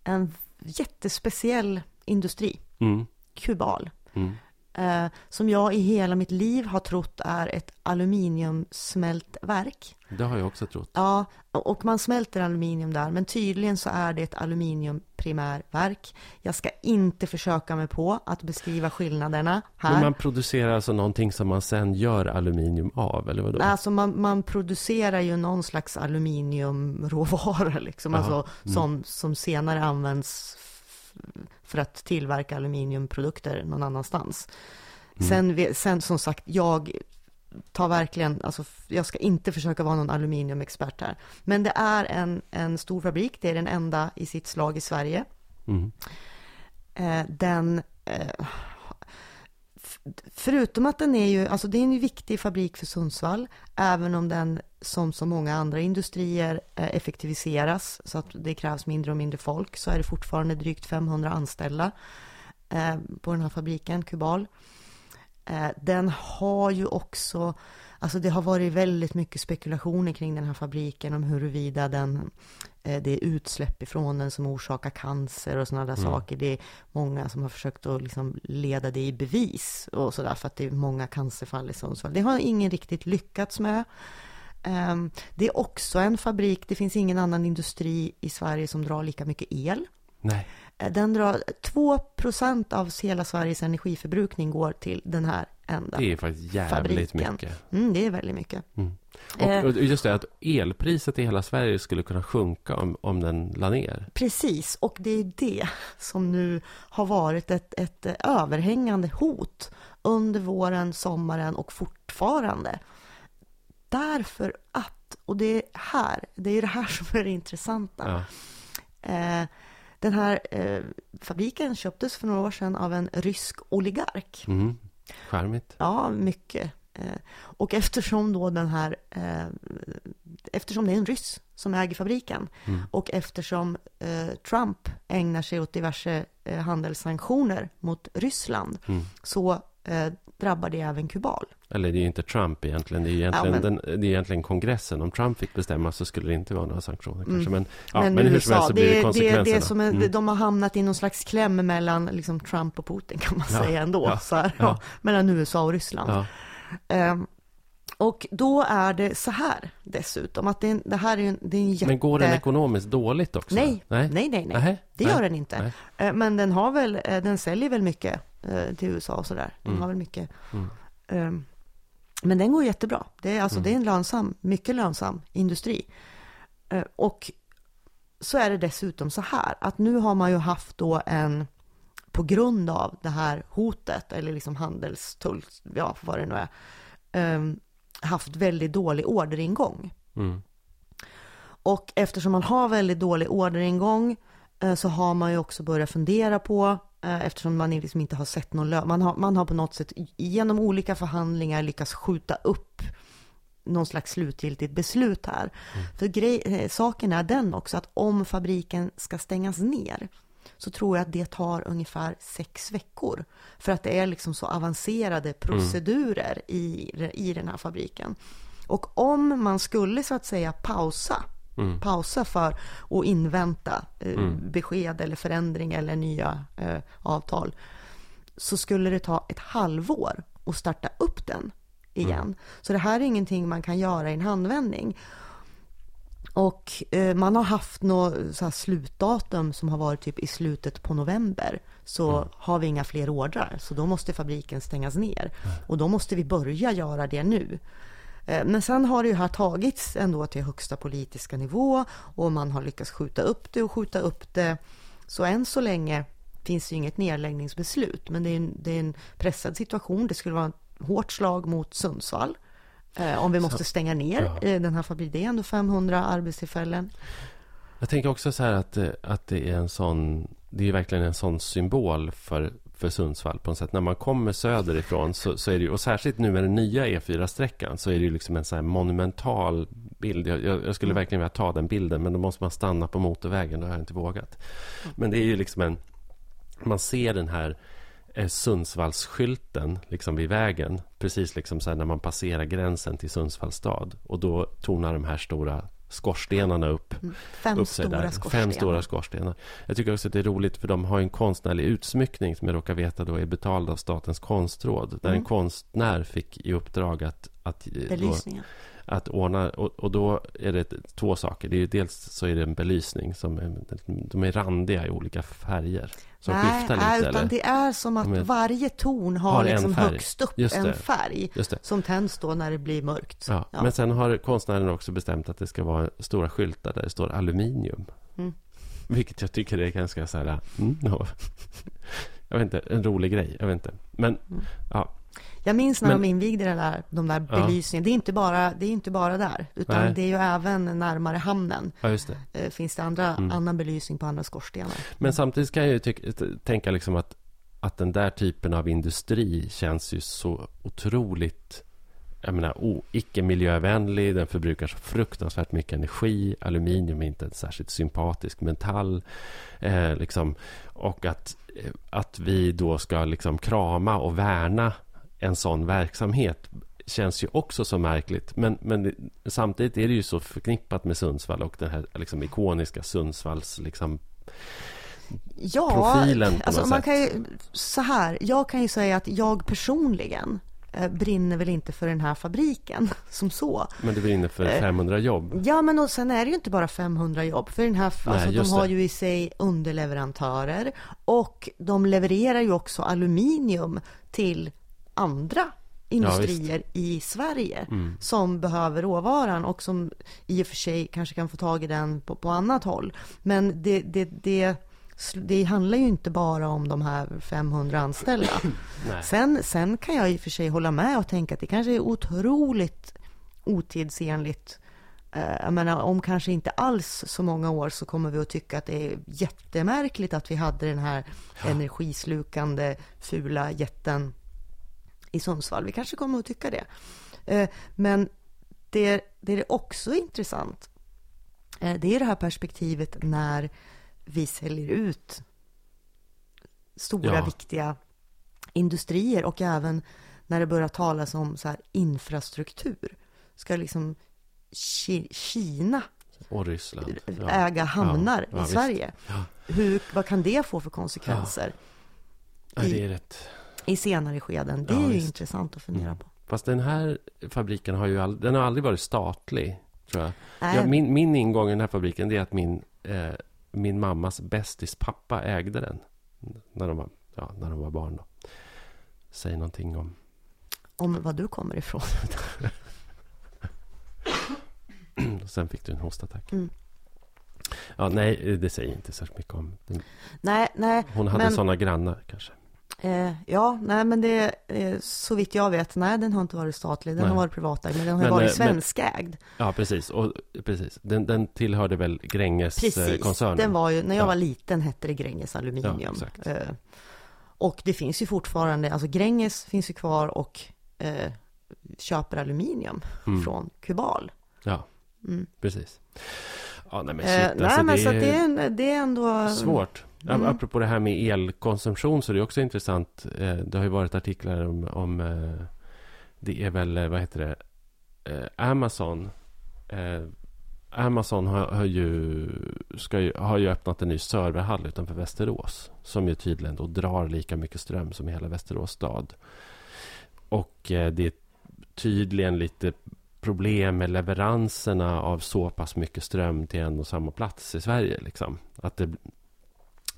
en jättespeciell industri. Mm. Kubal. Mm eh, som jag i hela mitt liv har trott är ett aluminiumsmältverk.
Det har jag också trott.
Ja, och man smälter aluminium där, men tydligen så är det ett aluminiumprimärverk. Jag ska inte försöka mig på att beskriva skillnaderna här.
Men man producerar alltså någonting som man sen gör aluminium av, eller vadå?
Alltså man, man producerar ju någon slags aluminiumråvara, liksom, Aha. alltså, mm. som, som senare används för att tillverka aluminiumprodukter någon annanstans. Mm. Sen, sen som sagt, jag tar verkligen, alltså jag ska inte försöka vara någon aluminiumexpert här. Men det är en, en stor fabrik, det är den enda i sitt slag i Sverige. Mm. eh, den eh, Förutom att den är ju, alltså det är en viktig fabrik för Sundsvall, även om den som så många andra industrier eh, effektiviseras så att det krävs mindre och mindre folk, så är det fortfarande drygt 500 anställda eh, på den här fabriken, Kubal. Eh, den har ju också Alltså det har varit väldigt mycket spekulationer kring den här fabriken om huruvida den, eh, det är utsläpp ifrån den som orsakar cancer och sådana där mm. saker. Det är många som har försökt att liksom leda det i bevis och sådär för att det är många cancerfall i Sundsvall. Det har ingen riktigt lyckats med. Ehm, det är också en fabrik, det finns ingen annan industri i Sverige som drar lika mycket el.
Nej.
Eh, den drar 2% av hela Sveriges energiförbrukning går till den här enda
Det är faktiskt jävligt fabriken. mycket.
Mm, det är väldigt mycket.
Mm. Och, eh. och, just det, att elpriset i hela Sverige skulle kunna sjunka om, om den la ner.
Precis, och det är det som nu har varit ett, ett överhängande hot under våren, sommaren och fortfarande. Därför att, och det är här, det är det här som är det intressanta. Ja. Eh, den här eh, fabriken köptes för några år sedan av en rysk oligark.
Mm. Charmigt.
Ja, mycket. Eh, och eftersom då den här, eh, eftersom det är en ryss som äger fabriken mm. och eftersom eh, Trump ägnar sig åt diverse handelssanktioner mot Ryssland mm. så drabbar det även Kubal.
Eller det är ju inte Trump egentligen, det är egentligen, ja, men... den, det är egentligen kongressen. Om Trump fick bestämma så skulle det inte vara några sanktioner mm. kanske. Men, ja, men, men hur som helst så blir det, det konsekvenserna. Det, det som är,
mm. De har hamnat i någon slags kläm mellan liksom, Trump och Putin kan man ja, säga ändå. Så här, ja. mellan USA och Ryssland. Um, och då är det så här dessutom, att det, det här är en, det är en jätte...
Men går den ekonomiskt dåligt också?
Nej, nej, nej, nej. nej. det gör den inte. Nej. Ehm, men den har väl, eh, den säljer väl mycket eh, till USA och sådär. Den mm. har väl mycket. Mm. Um, men den går jättebra. Det är, alltså, mm. det är en lönsam, mycket lönsam industri. Och så är det dessutom så här att nu har man ju haft då en, på grund av det här hotet eller liksom handelstull, ja vad det nu är, um, haft väldigt dålig orderingång. Mm. Och eftersom man har väldigt dålig orderingång uh, så har man ju också börjat fundera på Eh, eftersom man liksom inte har sett någon lön. Man har, man har på något sätt genom olika förhandlingar lyckats skjuta upp någon slags slutgiltigt beslut här. Mm. För grej, eh, saken är den också att om fabriken ska stängas ner så tror jag att det tar ungefär sex veckor. För att det är liksom så avancerade mm. procedurer mm. i, i den här fabriken. Och om man skulle så att säga pausa mm. pausa för att invänta eh, mm. besked eller förändring eller nya eh, avtal så skulle det ta ett halvår att starta upp den igen. Mm. Så det här är ingenting man kan göra i en handvändning. Och eh, man har haft något slutdatum som har varit typ i slutet på november. Så mm. har vi inga fler ordrar, så då måste fabriken stängas ner. Mm. Och då måste vi börja göra det nu. Eh, men sen har det ju här tagits ändå till högsta politiska nivå och man har lyckats skjuta upp det och skjuta upp det. Så än så länge finns det ju inget nedläggningsbeslut, men det är en, det är en pressad situation. Det skulle vara ett hårt slag mot Sundsvall om vi måste stänga ner ja. Eh, den här fabriken. Det är ändå 500 arbetstillfällen.
Jag tänker också så här att, att det är en sån, det är verkligen en sån symbol för för Sundsvall på något sätt. När man kommer söderifrån så, så är det ju, och särskilt nu med den nya E4-sträckan så är det ju liksom en så här monumental bild. Jag, jag, skulle mm. verkligen vilja ta den bilden men då måste man stanna på motorvägen. Det har jag inte vågat. Men det är ju liksom en... Man ser den här eh, Sundsvallsskylten liksom vid vägen. Precis liksom så när man passerar gränsen till Sundsvalls stad. Och då tonar de här stora skorstenarna upp.
Mm. Fem upp stora där.
skorstenar. Fem stora skorstenar. Jag tycker också att det är roligt för de har en konstnärlig utsmyckning som jag råkar veta då är betald av Statens konstråd. Där mm. en konstnär fick i uppdrag att... att
Belysningen. Då,
att ordna, och, och, då är det två saker. Det är dels så är det en belysning som är, de är randiga i olika färger. Som
nej, skiftar lite. Nej, utan eller? det är som att varje torn har, har liksom färg. högst upp en färg som tänds då när det blir mörkt.
Ja, ja. Men sen har konstnären också bestämt att det ska vara stora skyltar där det står aluminium. Mm. Vilket jag tycker är ganska så här... Mm, no. jag vet inte, en rolig grej. Jag vet inte. Men, mm. ja.
Jag minns när
Men-
de invigde det där, de där
Ja.
belysningarna. Det är inte bara, det är inte bara där, utan
Nej.
det är ju även närmare hamnen.
Ja, just det.
Eh, finns det andra,
Mm.
annan belysning på andra skorstenar.
Men samtidigt kan jag ju tänka liksom att, att den där typen av industri känns ju så otroligt jag menar, o, icke miljövänlig. Den förbrukar så fruktansvärt mycket energi. Aluminium är inte en särskilt sympatisk metall. Eh, liksom, och att, eh, att vi då ska liksom krama och värna en sån verksamhet känns ju också så märkligt. Men, men samtidigt är det ju så förknippat med Sundsvall och den här liksom, ikoniska Sundsvalls liksom,
Ja,
profilen på
alltså
något
man
sätt.
kan ju, så här, jag kan ju säga att jag personligen eh, brinner väl inte för den här fabriken som så.
Men det brinner för
Eh,
500 jobb.
Ja, men och sen är det ju inte bara 500 jobb, för den här, alltså, de har
det.
ju i sig underleverantörer och de levererar ju också aluminium till andra industrier i Sverige
Mm.
som behöver råvaran och som i och för sig kanske kan få tag i den på, på annat håll. Men det, det, det, det handlar ju inte bara om de här 500 anställda. Sen, sen kan jag i och för sig hålla med och tänka att det kanske är otroligt otidsenligt. Eh, Jag menar, om kanske inte alls så många år så kommer vi att tycka att det är jättemärkligt att vi hade den här energislukande fula jätten i Sundsvall. Vi kanske kommer att tycka det. Eh, Men det, det är också intressant. eh, Det är det här perspektivet när vi säljer ut stora
Ja.
viktiga industrier och även när det börjar talas om så här infrastruktur. Ska liksom Ki- Kina
Och Ryssland.
Äga hamnar
Ja, ja,
i. Sverige? Hur, vad kan det få för konsekvenser
Ja, det är rätt.
I senare skeden? Det
Ja,
är ju intressant att fundera
Mm.
på.
Fast den här fabriken har ju aldrig, den har aldrig varit statlig, tror jag. Ja, min, min ingång i den här fabriken är att min, eh, min mammas bästis pappa ägde den. När de var, ja, när de var barn. Då. Säg någonting om...
Om var du kommer ifrån.
Sen fick du en hostattack.
Mm.
Ja, nej, det säger inte särskilt mycket om. Den-
Nej, nej,
Hon hade
Men-
sådana grannar kanske.
Eh, ja, nej, men det eh, så vitt jag vet, nej, den har inte varit statlig, den
Nej.
har varit privatägd, men den har
Men,
varit
eh, men-
svenskägd.
Ja, precis. Och, precis. Den, den tillhörde väl
Precis,
Gränges-koncernen?
den var ju, när jag
Ja.
var liten hette det Gränges Aluminium.
Ja.
Eh, och det finns ju fortfarande, alltså Gränges finns ju kvar och eh, köper aluminium
Mm.
från Kubal.
Ja,
Mm.
precis. Ja, nej men
Eh,
shit.
nej,
alltså,
men
det
så
är
det är, en, det är ändå...
svårt.
Mm.
Apropå det här med elkonsumtion så är det också intressant. Eh, Det har ju varit artiklar om, om eh, det är väl, eh, vad heter det, Amazon. Amazon har, har, ju, ska ju, har ju öppnat en ny serverhall utanför Västerås. Som ju tydligen då drar lika mycket ström som hela Västerås stad. Och det är tydligen lite problem med leveranserna av så pass mycket ström till en och samma plats i Sverige. Liksom. Att, det,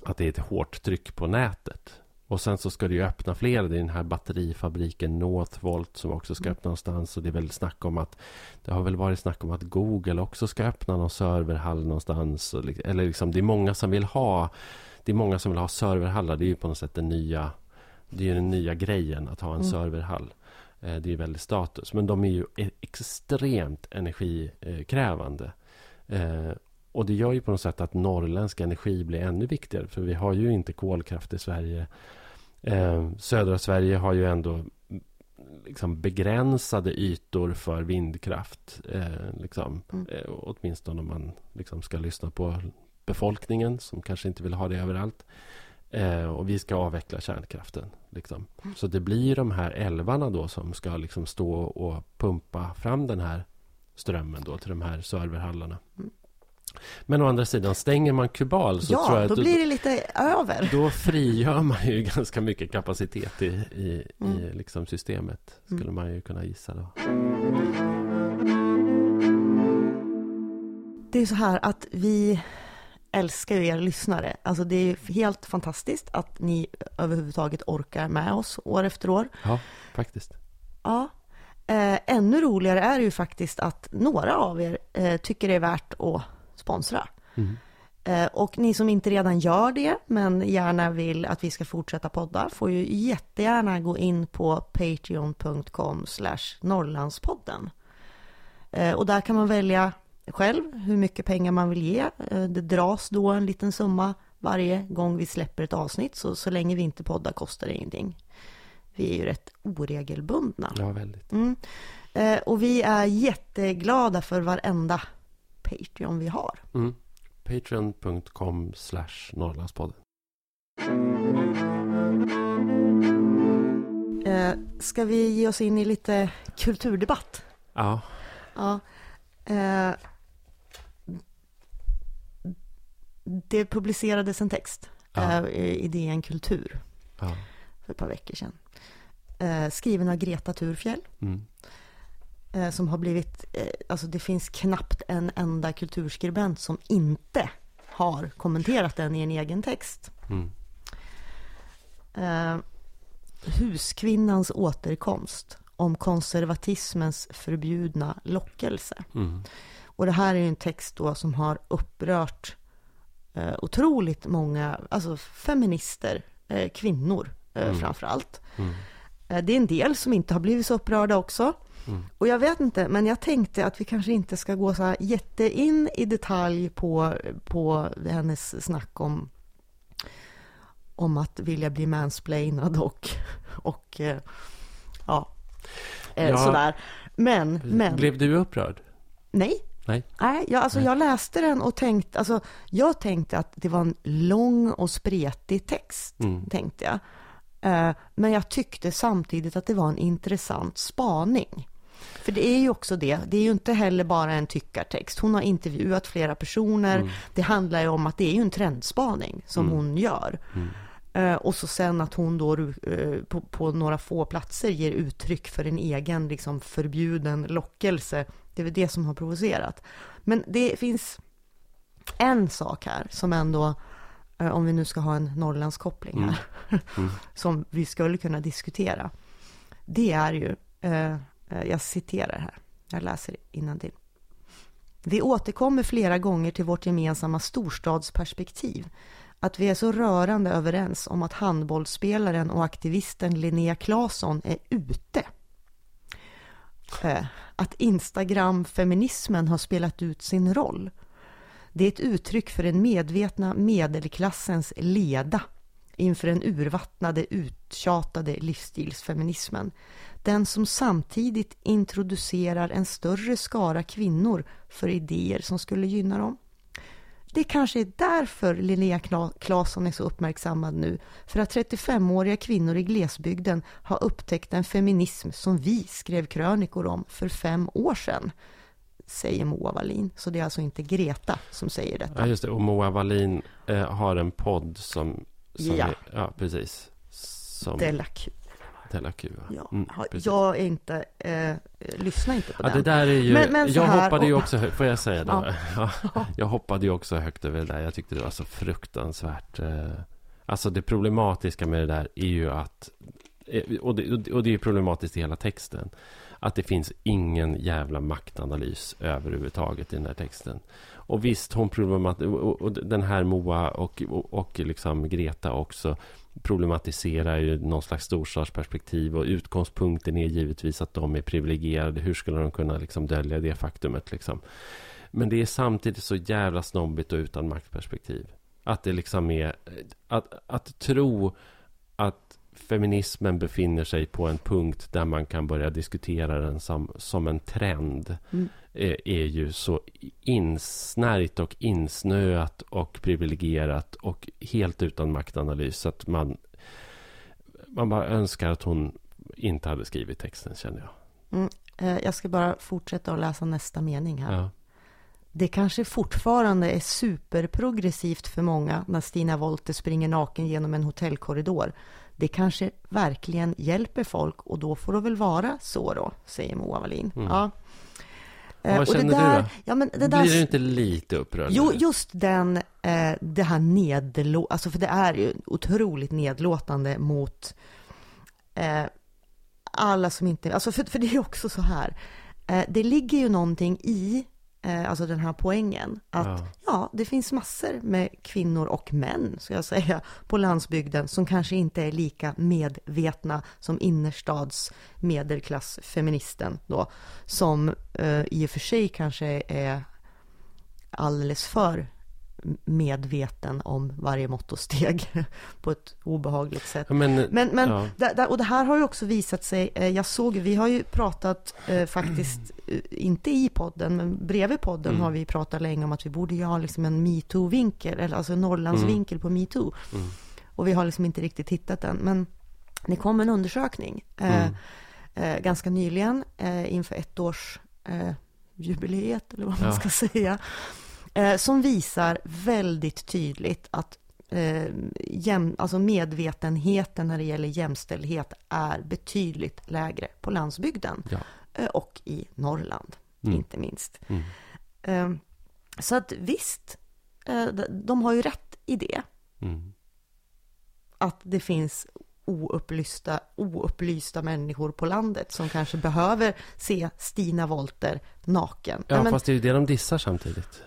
att det är ett hårt tryck på nätet. Och sen så ska det ju öppna fler. Det är den här batterifabriken Northvolt som också ska
Mm.
öppna någonstans. Och det är väl snack om att det har väl varit snack om att Google också ska öppna någon serverhall någonstans. Eller liksom, det är många som vill ha Det är många som vill ha serverhallar. Det är ju på något sätt den nya Det är den nya grejen att ha en
Mm.
serverhall. Eh, Det är väldigt status. Men de är ju e- extremt energikrävande. Och det gör ju på något sätt att norrländsk energi blir ännu viktigare. För vi har ju inte kolkraft i Sverige. Eh, Södra Sverige har ju ändå mm, liksom begränsade ytor för vindkraft. Eh, liksom.
Mm.
eh, åtminstone om man liksom ska lyssna på befolkningen som kanske inte vill ha det överallt. Eh, och vi ska avveckla kärnkraften. Liksom. Så det blir de här älvarna då som ska liksom stå och pumpa fram den här strömmen då till de här serverhallarna.
Mm.
Men å andra sidan, stänger man Kubal så tror
ja,
jag
då
att
blir det lite över.
då frigör man ju ganska mycket kapacitet i, i, i
Mm.
liksom systemet. Skulle
Mm.
man ju kunna gissa då.
Det är så här att vi älskar ju er lyssnare. Alltså det är helt fantastiskt att ni överhuvudtaget orkar med oss år efter år.
Ja, faktiskt.
Ja. Eh, ännu roligare är det ju faktiskt att några av er eh, tycker det är värt att sponsra.
Mm.
Eh, och ni som inte redan gör det, men gärna vill att vi ska fortsätta podda, får ju jättegärna gå in på patreon.com norrlandspodden. Eh, och där kan man välja själv hur mycket pengar man vill ge. Eh, det dras då en liten summa varje gång vi släpper ett avsnitt, så, så länge vi inte poddar kostar det ingenting. Vi är ju rätt oregelbundna.
Ja, väldigt.
Mm. Och vi är jätteglada för varenda Patreon vi har.
Mm. Patreon.com slash Norrlandspodden.
Eh, ska vi ge oss in i lite kulturdebatt?
Ja.
Ja. Eh, det publicerades en text
Ja.
eh, i DN Kultur
ja.
för ett par veckor sedan. Eh, skriven av Greta Thurfjell.
Mm.
Eh, som har blivit, eh, alltså det finns knappt en enda kulturskribent som inte har kommenterat den i en egen text.
Mm.
Eh, Huskvinnans återkomst om konservatismens förbjudna lockelse.
Mm.
Och det här är en text då som har upprört eh, otroligt många, alltså feminister, eh, kvinnor
Mm.
framför allt.
Mm.
Det är en del som inte har blivit så upprörda också.
Mm.
Och jag vet inte, men jag tänkte att vi kanske inte ska gå så här jättein i detalj på, på hennes snack om, om att vilja bli mansplainad och, och eh, ja, eh,
Ja.
sådär. Men, men,
Blev du upprörd?
nej.
Nej.
Nej, jag, alltså
Nej.
jag läste den och tänkte, alltså jag tänkte att det var en lång och spretig text,
Mm.
tänkte jag. Eh, Men jag tyckte samtidigt att det var en intressant spaning. För det är ju också det, det är ju inte heller bara en tyckartext. Hon har intervjuat flera personer.
Mm.
Det handlar ju om att det är ju en trendspaning som
Mm.
hon gör.
Mm.
Eh, Och så sen att hon då eh, på, på några få platser ger uttryck för en egen liksom förbjuden lockelse. Det är väl det som har provocerat. Men det finns en sak här som ändå, om vi nu ska ha en Norrlandskoppling
Mm.
här,
Mm.
som vi skulle kunna diskutera. Det är ju, eh, eh, jag citerar här, jag läser innantill. Vi återkommer flera gånger till vårt gemensamma storstadsperspektiv. Att vi är så rörande överens om att handbollsspelaren och aktivisten Linnea Claesson är ute. Eh, Att Instagram-feminismen har spelat ut sin roll. Det är ett uttryck för den medvetna medelklassens leda inför den urvattnade, uttjatade livsstilsfeminismen. Den som samtidigt introducerar en större skara kvinnor för idéer som skulle gynna dem. Det kanske är därför Linnea Claesson är så uppmärksammad nu. För att 35-åriga kvinnor i glesbygden har upptäckt en feminism som vi skrev krönikor om för fem år sedan. Säger Moa Wallin. Så det är alltså inte Greta som säger detta.
Ja, just det. Och Moa Wallin eh, har en podd som... som
Ja.
Är, ja, precis. Som
Della Q.
Della Q. ja. Mm,
jag är inte, eh, lyssnar inte på
Ja, det
den.
där är ju...
Men- men
jag
här,
hoppade ju
och-
också högt, får jag säga det?
Ja.
Ja. Jag hoppade ju också högt över det där. Jag tyckte det var så fruktansvärt. Eh, alltså det problematiska med det där är ju att... eh, Och det, och det är ju problematiskt i hela texten. Att det finns ingen jävla maktanalys överhuvudtaget i den här texten. Och visst, hon problemat och, och den här Moa och, och, och liksom Greta också problematiserar ju någon slags storstadsperspektiv och utgångspunkten är givetvis att de är privilegierade. Hur skulle de kunna liksom dölja det faktumet liksom? Men det är samtidigt så jävla snobbigt och utan maktperspektiv. Att det liksom är... Att, att tro feminismen befinner sig på en punkt där man kan börja diskutera den som, som en trend
Mm.
är, är ju så insnärjt och insnöat och privilegierat och helt utan maktanalys. Att man, man bara önskar att hon inte hade skrivit texten, känner jag.
Eh, Jag ska bara fortsätta att läsa nästa mening här.
Ja.
Det kanske fortfarande är superprogressivt för många när Stina Wollter springer naken genom en hotellkorridor. Det kanske verkligen hjälper folk och då får det väl vara så då, säger Moa Wallin.
Mm.
Ja.
vad
Eh, och
känner
det
du
där,
då?
Ja, men det där,
Blir du inte lite upprörd?
Jo, just den, eh, det här nedlå... Alltså för det är ju otroligt nedlåtande mot eh, alla som inte... Alltså för, för det är också så här. Eh, det ligger ju någonting i alltså den här poängen. Att ja.
Ja.
det finns massor med kvinnor och män, ska jag säga, på landsbygden som kanske inte är lika medvetna som innerstads medelklassfeministen då, som eh, i och för sig kanske är alldeles för medveten om varje mått och steg på ett obehagligt sätt.
Men,
Men, men
ja.
och det här har ju också visat sig, eh, jag såg, vi har ju pratat eh, faktiskt, eh, inte i podden, men bredvid podden
Mm.
har vi pratat länge om att vi borde ju ha liksom en metoo-vinkel, eller alltså en Norrlandsvinkel på metoo.
Mm.
Och vi har liksom inte riktigt hittat den, men det kom en undersökning eh,
Mm.
eh, ganska nyligen eh, inför ett års jubileet, eller vad man
Ja.
ska säga, eh, som visar väldigt tydligt att eh, jäm, alltså medvetenheten när det gäller jämställdhet är betydligt lägre på landsbygden
Ja.
eh, och i Norrland,
Mm.
inte minst.
Mm.
Eh, så att visst, eh, de- har ju rätt i det,
Mm.
att det finns oupplysta, oupplysta människor på landet som kanske behöver se Stina Wolter naken.
Ja,
Nej, men,
fast det är ju det de dissar samtidigt.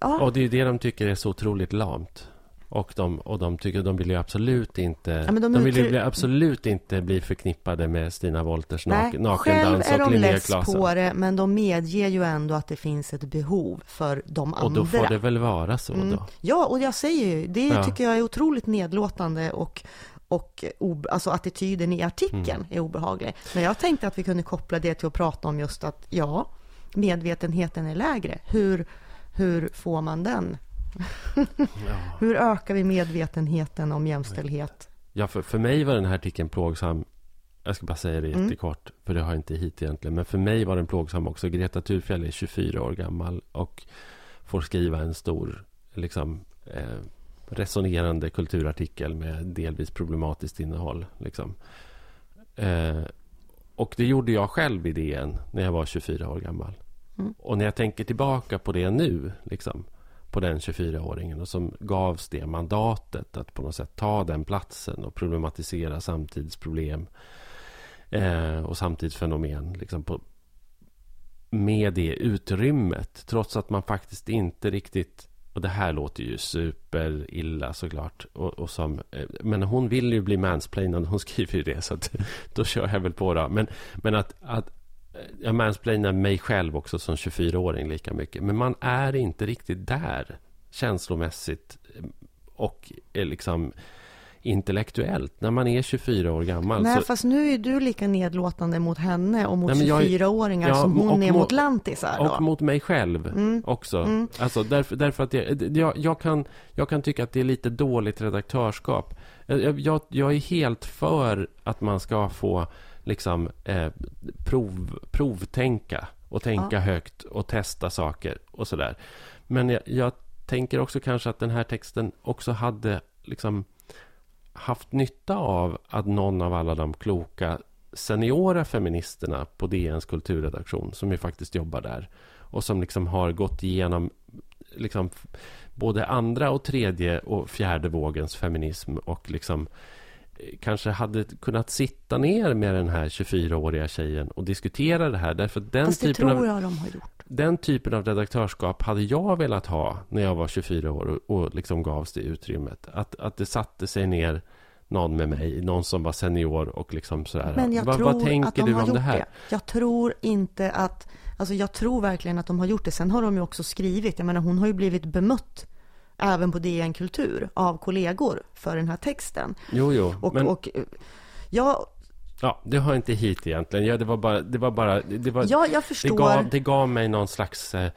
Ja,
Och det är det de tycker är så otroligt lamt. Och de, och de tycker de vill ju absolut inte...
Ja,
de
de
vill ju absolut inte bli förknippade med Stina Wolters
Nej,
nak,
själv
nakendans
är
och
de
Linnea
på det, men de medger ju ändå att det finns ett behov för de andra.
Och då får det väl vara så
Mm.
då.
Ja, och jag säger ju, det
Ja.
tycker jag är otroligt nedlåtande och, och alltså attityden i artikeln
Mm.
är obehaglig. Men jag tänkte att vi kunde koppla det till att prata om just att, ja, medvetenheten är lägre. Hur, hur får man den?
Ja.
Hur ökar vi medvetenheten om jämställdhet?
Ja, för, för mig var den här artikeln plågsam. Jag ska bara säga det
Mm.
jättekort, för det har inte hit egentligen. Men för mig var den plågsam också. Greta Thurfjell är 24 år gammal och får skriva en stor, liksom, eh, resonerande kulturartikel med delvis problematiskt innehåll. Liksom. Eh, och det gjorde jag själv i DN när jag var 24 år gammal.
Mm.
Och när jag tänker tillbaka på det nu, liksom, på den 24-åringen och som gavs det mandatet att på något sätt ta den platsen och problematisera samtidsproblem eh, och samtidsfenomen liksom på, med det utrymmet. Trots att man faktiskt inte riktigt... Och det här låter ju superilla såklart. Och, och som, eh, men hon vill ju bli mansplainad. Hon skriver ju det. Så att, då kör jag väl på då. Men, men att, att jag mansplainar mig själv också som 24-åring lika mycket. Men man är inte riktigt där känslomässigt eh, och liksom intellektuellt när man är 24 år gammal.
Nej,
så,
fast nu är du lika nedlåtande mot henne och mot
Nej, men jag är-
24-åringar
Ja,
som hon är
mot-
mot lantisar då.
och mot mig själv
Mm.
också.
Mm.
Alltså därför, därför att jag, jag, jag, kan, jag kan tycka att det är lite dåligt redaktörskap. Jag, jag, jag är helt för att man ska få liksom eh, prov, provtänka och tänka
Ja.
högt och testa saker och sådär. Men jag, jag tänker också kanske att den här texten också hade liksom haft nytta av att någon av alla de kloka seniora feministerna på DNs kulturredaktion som ju faktiskt jobbar där och som liksom har gått igenom liksom både andra och tredje och fjärde vågens feminism och liksom kanske hade kunnat sitta ner med den här 24-åriga tjejen och diskutera det här därför den
Fast det
typen
tror
av
jag de har gjort.
den typen av redaktörskap hade jag velat ha när jag var 24 år och, och liksom gavs det utrymmet. Att, att det satte sig ner någon med mig, någon som var senior och liksom sådär.
Men jag
vad,
tror
vad tänker
att de
du
har
om
gjort
det här?
det. Jag tror inte att, alltså jag tror verkligen att de har gjort det. Sen har de ju också skrivit, jag menar hon har ju blivit bemött även på DN Kultur av kollegor för den här texten.
Jo, jo.
Och,
men,
och ja,
ja, det har inte hit egentligen. Ja, det var bara... Det, var bara, det, var,
ja, jag
det,
förstår.
gav, det gav mig någon slags eh,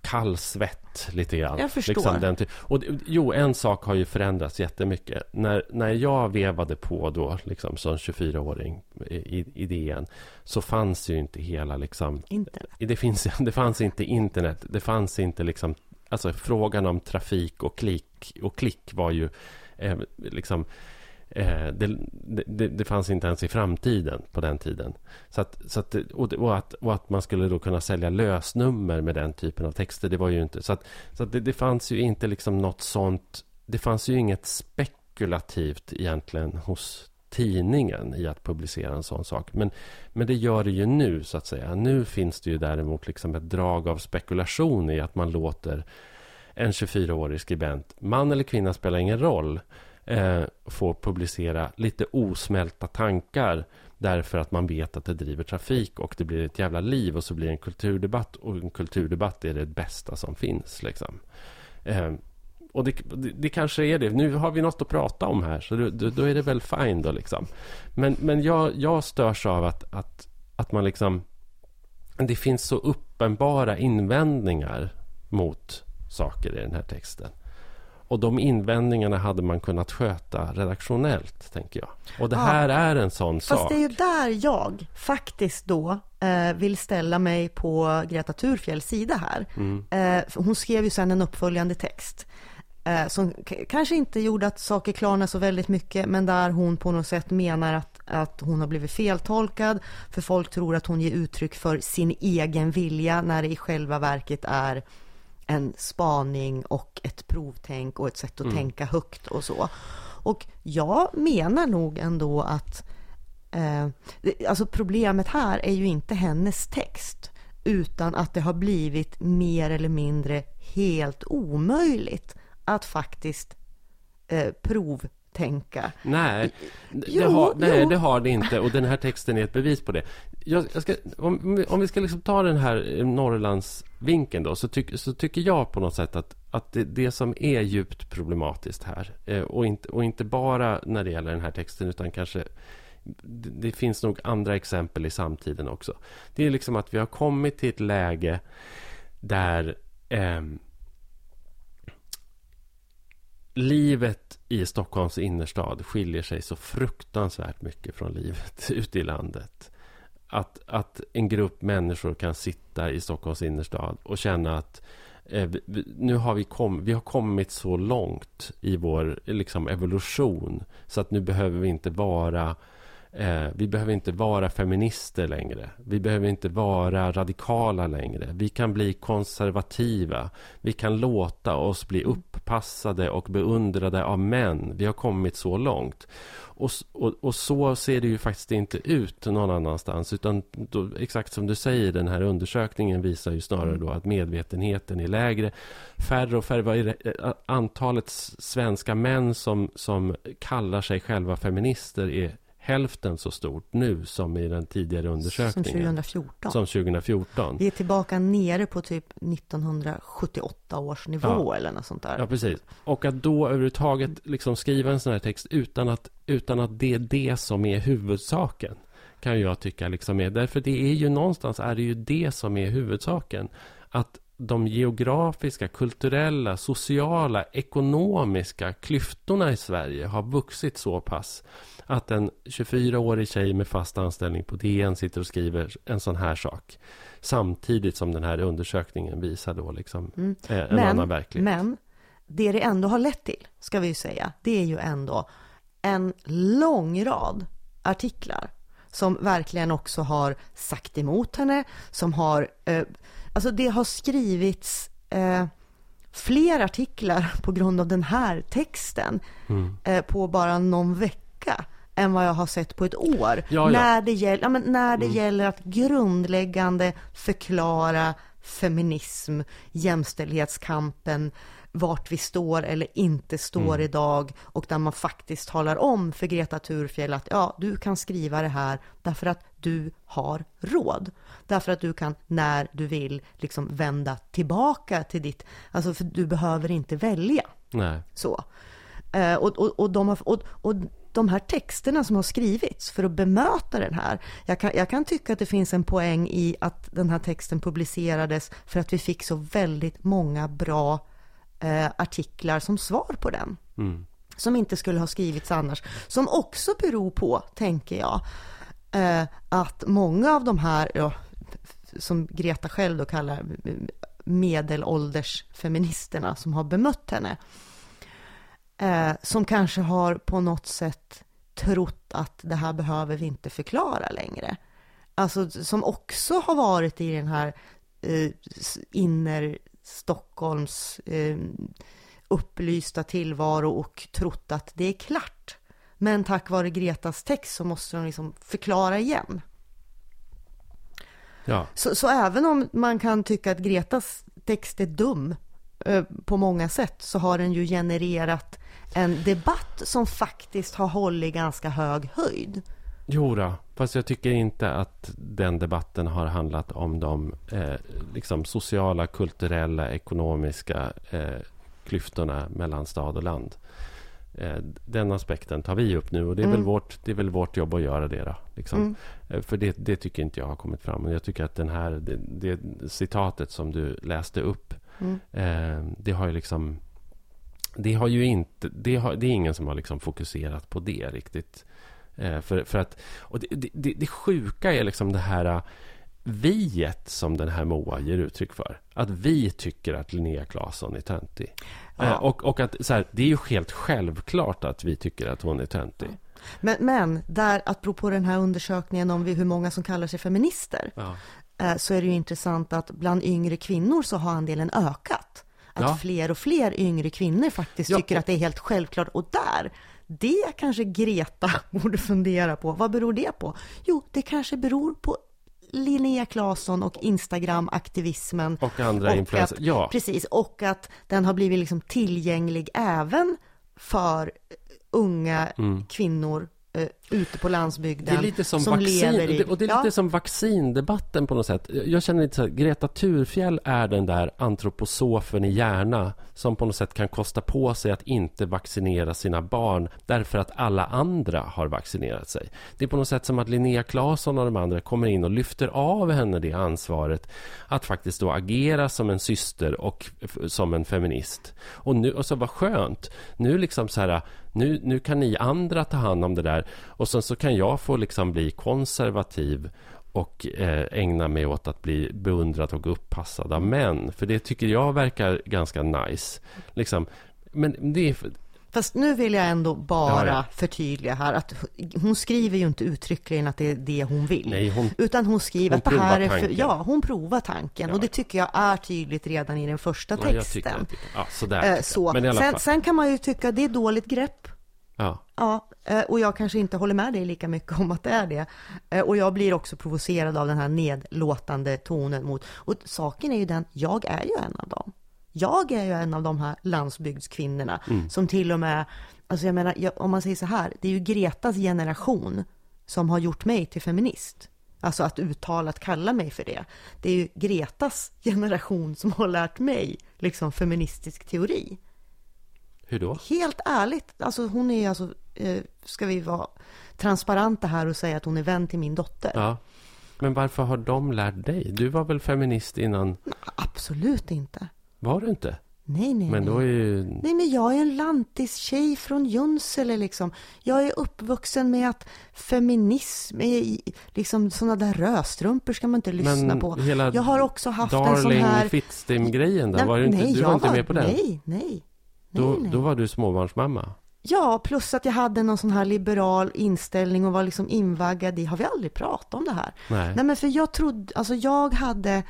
kallsvett lite grann.
Jag förstår.
Liksom den ty- och, det- jo, en sak har ju förändrats jättemycket. När, när jag vevade på då, liksom som 24-åring i, i DN, så fanns ju inte hela liksom...
Internet.
Det, finns, det fanns inte internet. Det fanns inte liksom... Alltså frågan om trafik och klick och klick var ju eh, liksom... Eh, det, det, det fanns inte ens i framtiden på den tiden. Så att, så att, och, och, att, och att man skulle då kunna sälja lösnummer med den typen av texter, det var ju inte... Så, att, så att det, det fanns ju inte liksom något sånt... Det fanns ju inget spekulativt egentligen hos tidningen i att publicera en sån sak. Men, men det gör det ju nu, så att säga. Nu finns det ju däremot liksom ett drag av spekulation i att man låter en 24-årig skribent, man eller kvinna spelar ingen roll, eh, få publicera lite osmälta tankar därför att man vet att det driver trafik och det blir ett jävla liv och så blir det en kulturdebatt och en kulturdebatt är det bästa som finns. Liksom. Eh, och det, det, det, kanske är det. Nu har vi något att prata om här, så då, då är det väl fine då. Liksom. Men, men jag, jag störs av att, att, att man liksom... Det finns så uppenbara invändningar mot saker i den här texten. Och de invändningarna hade man kunnat sköta redaktionellt, tänker jag. Och det här är en sån
Fast
sak.
Fast det är ju där jag faktiskt då eh, vill ställa mig på Greta Thurfjells sida här. Mm. Eh, hon skrev ju sen en uppföljande text eh, som kanske inte gjorde att saker klarnade så väldigt mycket, men där hon på något sätt menar att, att hon har blivit feltolkad, för folk tror att hon ger uttryck för sin egen vilja, när det i själva verket är en spaning och ett provtänk och ett sätt att mm. tänka högt och så. Och jag menar nog ändå att eh, alltså problemet här är ju inte hennes text utan att det har blivit mer eller mindre helt omöjligt att faktiskt eh, provtänka.
Nej, det har, nej det har det inte och den här texten är ett bevis på det. Jag, jag ska, om, om, vi ska liksom ta den här Norrlandsvinkeln då så, tyck, så tycker jag på något sätt att, att det, det som är djupt problematiskt här eh, och, inte, och inte bara när det gäller den här texten utan kanske det, det finns nog andra exempel i samtiden också. Det är liksom att vi har kommit till ett läge där eh, livet i Stockholms innerstad skiljer sig så fruktansvärt mycket från livet ute i landet. Att, att en grupp människor kan sitta i Stockholms innerstad och känna att eh, nu har vi, kom, vi har kommit så långt i vår liksom, evolution så att nu behöver vi inte vara Eh, vi behöver inte vara feminister längre. Vi behöver inte vara radikala längre. Vi kan bli konservativa. Vi kan låta oss bli upppassade och beundrade av män. Vi har kommit så långt. Och, och, och så ser det ju faktiskt inte ut någon annanstans. Utan då, exakt som du säger, den här undersökningen visar ju snarare då att medvetenheten är lägre. Färre och färre. Det? Antalet svenska män som, som kallar sig själva feminister är hälften så stort nu som i den tidigare undersökningen.
Som 2014.
Som 2014.
Vi är tillbaka nere på typ 1978 års nivå ja. eller något sånt där.
Ja, precis. Och att då överhuvudtaget liksom skriva en sån här text utan att, utan att det är det som är huvudsaken kan jag tycka liksom är. Därför det är ju någonstans är det ju det som är huvudsaken. Att de geografiska, kulturella, sociala, ekonomiska klyftorna i Sverige har vuxit så pass att en 24-årig tjej med fast anställning på DN sitter och skriver en sån här sak. Samtidigt som den här undersökningen visar då liksom mm. Eh, en men, annan verklighet.
Men det det ändå har lett till, ska vi ju säga, det är ju ändå en lång rad artiklar som verkligen också har sagt emot henne, som har, eh, alltså det har skrivits eh, fler artiklar på grund av den här texten mm. eh, på bara någon vecka än vad jag har sett på ett år. Ja, ja. När det, gäller, ja, när det mm. gäller att grundläggande förklara feminism, jämställdhetskampen, vart vi står eller inte står mm. idag och där man faktiskt talar om för Greta Thurfjell att ja, du kan skriva det här därför att du har råd. Därför att du kan när du vill liksom vända tillbaka till ditt, alltså för du behöver inte välja.
Nej.
Så. Eh, och, och, och, de har, och, och de här texterna som har skrivits för att bemöta den här. Jag kan, jag kan tycka att det finns en poäng i att den här texten publicerades för att vi fick så väldigt många bra eh, artiklar som svar på den. Mm. Som inte skulle ha skrivits annars. Som också beror på, tänker jag, eh, att många av de här, ja, som Greta själv då kallar medelåldersfeministerna som har bemött henne, eh, som kanske har på något sätt trott att det här behöver vi inte förklara längre. Alltså som också har varit i den här eh, inner Stockholms eh, upplysta tillvaro och trott att det är klart Men tack vare Gretas text så måste de liksom förklara igen.
Ja.
Så, så även om man kan tycka att Gretas text är dum eh, på många sätt så har den ju genererat en debatt som faktiskt har hållit ganska hög höjd.
Jo då, fast jag tycker inte att den debatten har handlat om de eh, liksom sociala, kulturella, ekonomiska eh, klyftorna mellan stad och land. Eh, den aspekten tar vi upp nu och det är, väl, vårt, det är väl vårt jobb att göra det. Då, liksom. Eh, För det, det tycker inte jag har kommit fram. Jag tycker att den här, det, det citatet som du läste upp, eh, det har ju liksom... Det har ju inte... Det, har, det är ingen som har liksom fokuserat på det riktigt. Eh, för, för att, och det, det, det, sjuka är liksom det här viet som den här Moa ger uttryck för. Att vi tycker att Linnea Claesson är töntig.
Ja.
Eh, och, och att så här, det är ju helt självklart att vi tycker att hon är töntig.
Men, men där, apropå den här undersökningen om hur många som kallar sig feminister,
Ja.
eh, så är det ju intressant att bland yngre kvinnor så har andelen ökat. Att
Ja.
fler och fler yngre kvinnor faktiskt tycker att det är helt självklart. Och där, det kanske Greta borde fundera på. Vad beror det på? Jo, det kanske beror på Linnea Claesson och Instagram-aktivismen.
Och andra influencers. Ja.
Precis, och att den har blivit liksom tillgänglig även för unga kvinnor eh, ute på landsbygden.
Det är lite som, vaccin,
lever i...
och det är lite
ja,
som vaccindebatten på något sätt. Jag känner lite så här, Greta Thurfjell är den där antroposofen i hjärna som på något sätt kan kosta på sig att inte vaccinera sina barn därför att alla andra har vaccinerat sig. Det är på något sätt som att Linnea Claesson och de andra kommer in och lyfter av henne det ansvaret att faktiskt då agera som en syster och som en feminist. Och nu, och så vad skönt. Nu liksom så här, nu, nu kan ni andra ta hand om det där och sen så kan jag få liksom bli konservativ och eh, ägna mig åt att bli beundrad och uppassad av män. För det tycker jag verkar ganska nice. Liksom, men det är...
Fast nu vill jag ändå bara
Ja, ja.
förtydliga här att hon skriver ju inte uttryckligen att det är det hon vill.
Nej, hon-
utan hon skriver
hon
att det här är för. Ja, hon provar tanken.
Ja,
och det tycker jag är tydligt redan i den första texten.
ja, sådär.
Eh, så. Sen, sen kan man ju tycka att det är dåligt grepp.
Ja.
Ja, eh, och jag kanske inte håller med dig lika mycket om att det är det. Eh, Och jag blir också provocerad av den här nedlåtande tonen mot... Och saken är ju den, jag är ju en av dem. Jag är ju en av de här landsbygdskvinnorna som till och med... Alltså jag menar, om man säger så här, det är ju Gretas generation som har gjort mig till feminist. Alltså att uttalat kalla mig för det. Det är ju Gretas generation som har lärt mig liksom feministisk teori.
Hur då?
Helt ärligt, alltså hon är alltså, eh, ska vi vara transparenta här och säga att hon är vän till min dotter?
Ja. Men varför har de lärt dig? Du var väl feminist innan?
Absolut inte.
Var du inte?
Nej, nej,
Men då är ju...
Nej, men jag är en lantis-tjej från Junsele liksom. Jag är uppvuxen med att feminism är liksom sådana där röstrumpor ska man inte lyssna
Men
på.
hela
Jag har också haft en sån
Darling
här...
Fittstim-grejen då?
Nej,
Var du inte,
nej,
du var inte med på den?
Nej, nej. nej,
då,
nej.
då var du småbarnsmamma?
Ja, plus att jag hade någon sån här liberal inställning och var liksom invaggad i, har vi aldrig pratat om det här?
Nej.
Nej men för jag trodde, alltså jag hade,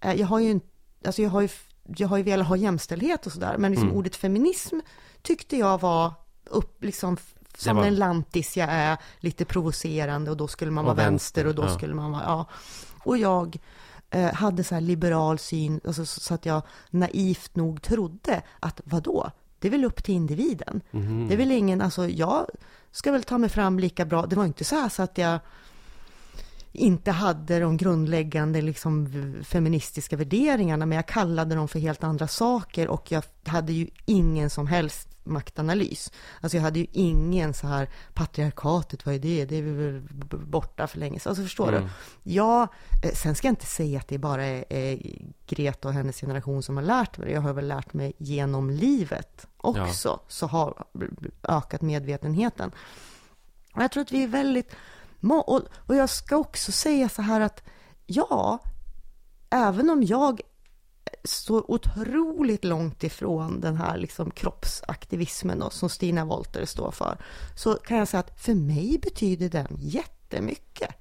eh, jag har ju inte, alltså jag har ju, jag har ju velat ha jämställdhet och sådär, men liksom
Mm.
ordet feminism tyckte jag var upp, liksom som
var-
en lantis jag är, lite provocerande och då skulle man vara vänster,
vänster,
och då
ja.
skulle man vara, ja. Och jag eh, hade så här liberal syn, alltså, så att jag naivt nog trodde att vadå? Det är väl upp till individen.
Mhm.
Det är väl ingen, alltså jag ska väl ta mig fram lika bra. Det var inte så här så att jag inte hade de grundläggande liksom, feministiska värderingarna, men jag kallade dem för helt andra saker och jag hade ju ingen som helst maktanalys. Alltså jag hade ju ingen så här, patriarkatet, vad är det? Det är väl borta för länge sedan. Alltså förstår
Mm.
du? Ja, eh, sen ska jag inte säga att det bara är, är Greta och hennes generation som har lärt mig det. Jag har väl lärt mig genom livet också, så har ökat medvetenheten. Och jag tror att vi är väldigt... Och, och jag ska också säga så här att ja, även om jag står otroligt långt ifrån den här liksom kroppsaktivismen då, som Stina Wolter står för, så kan jag säga att för mig betyder den jättemycket.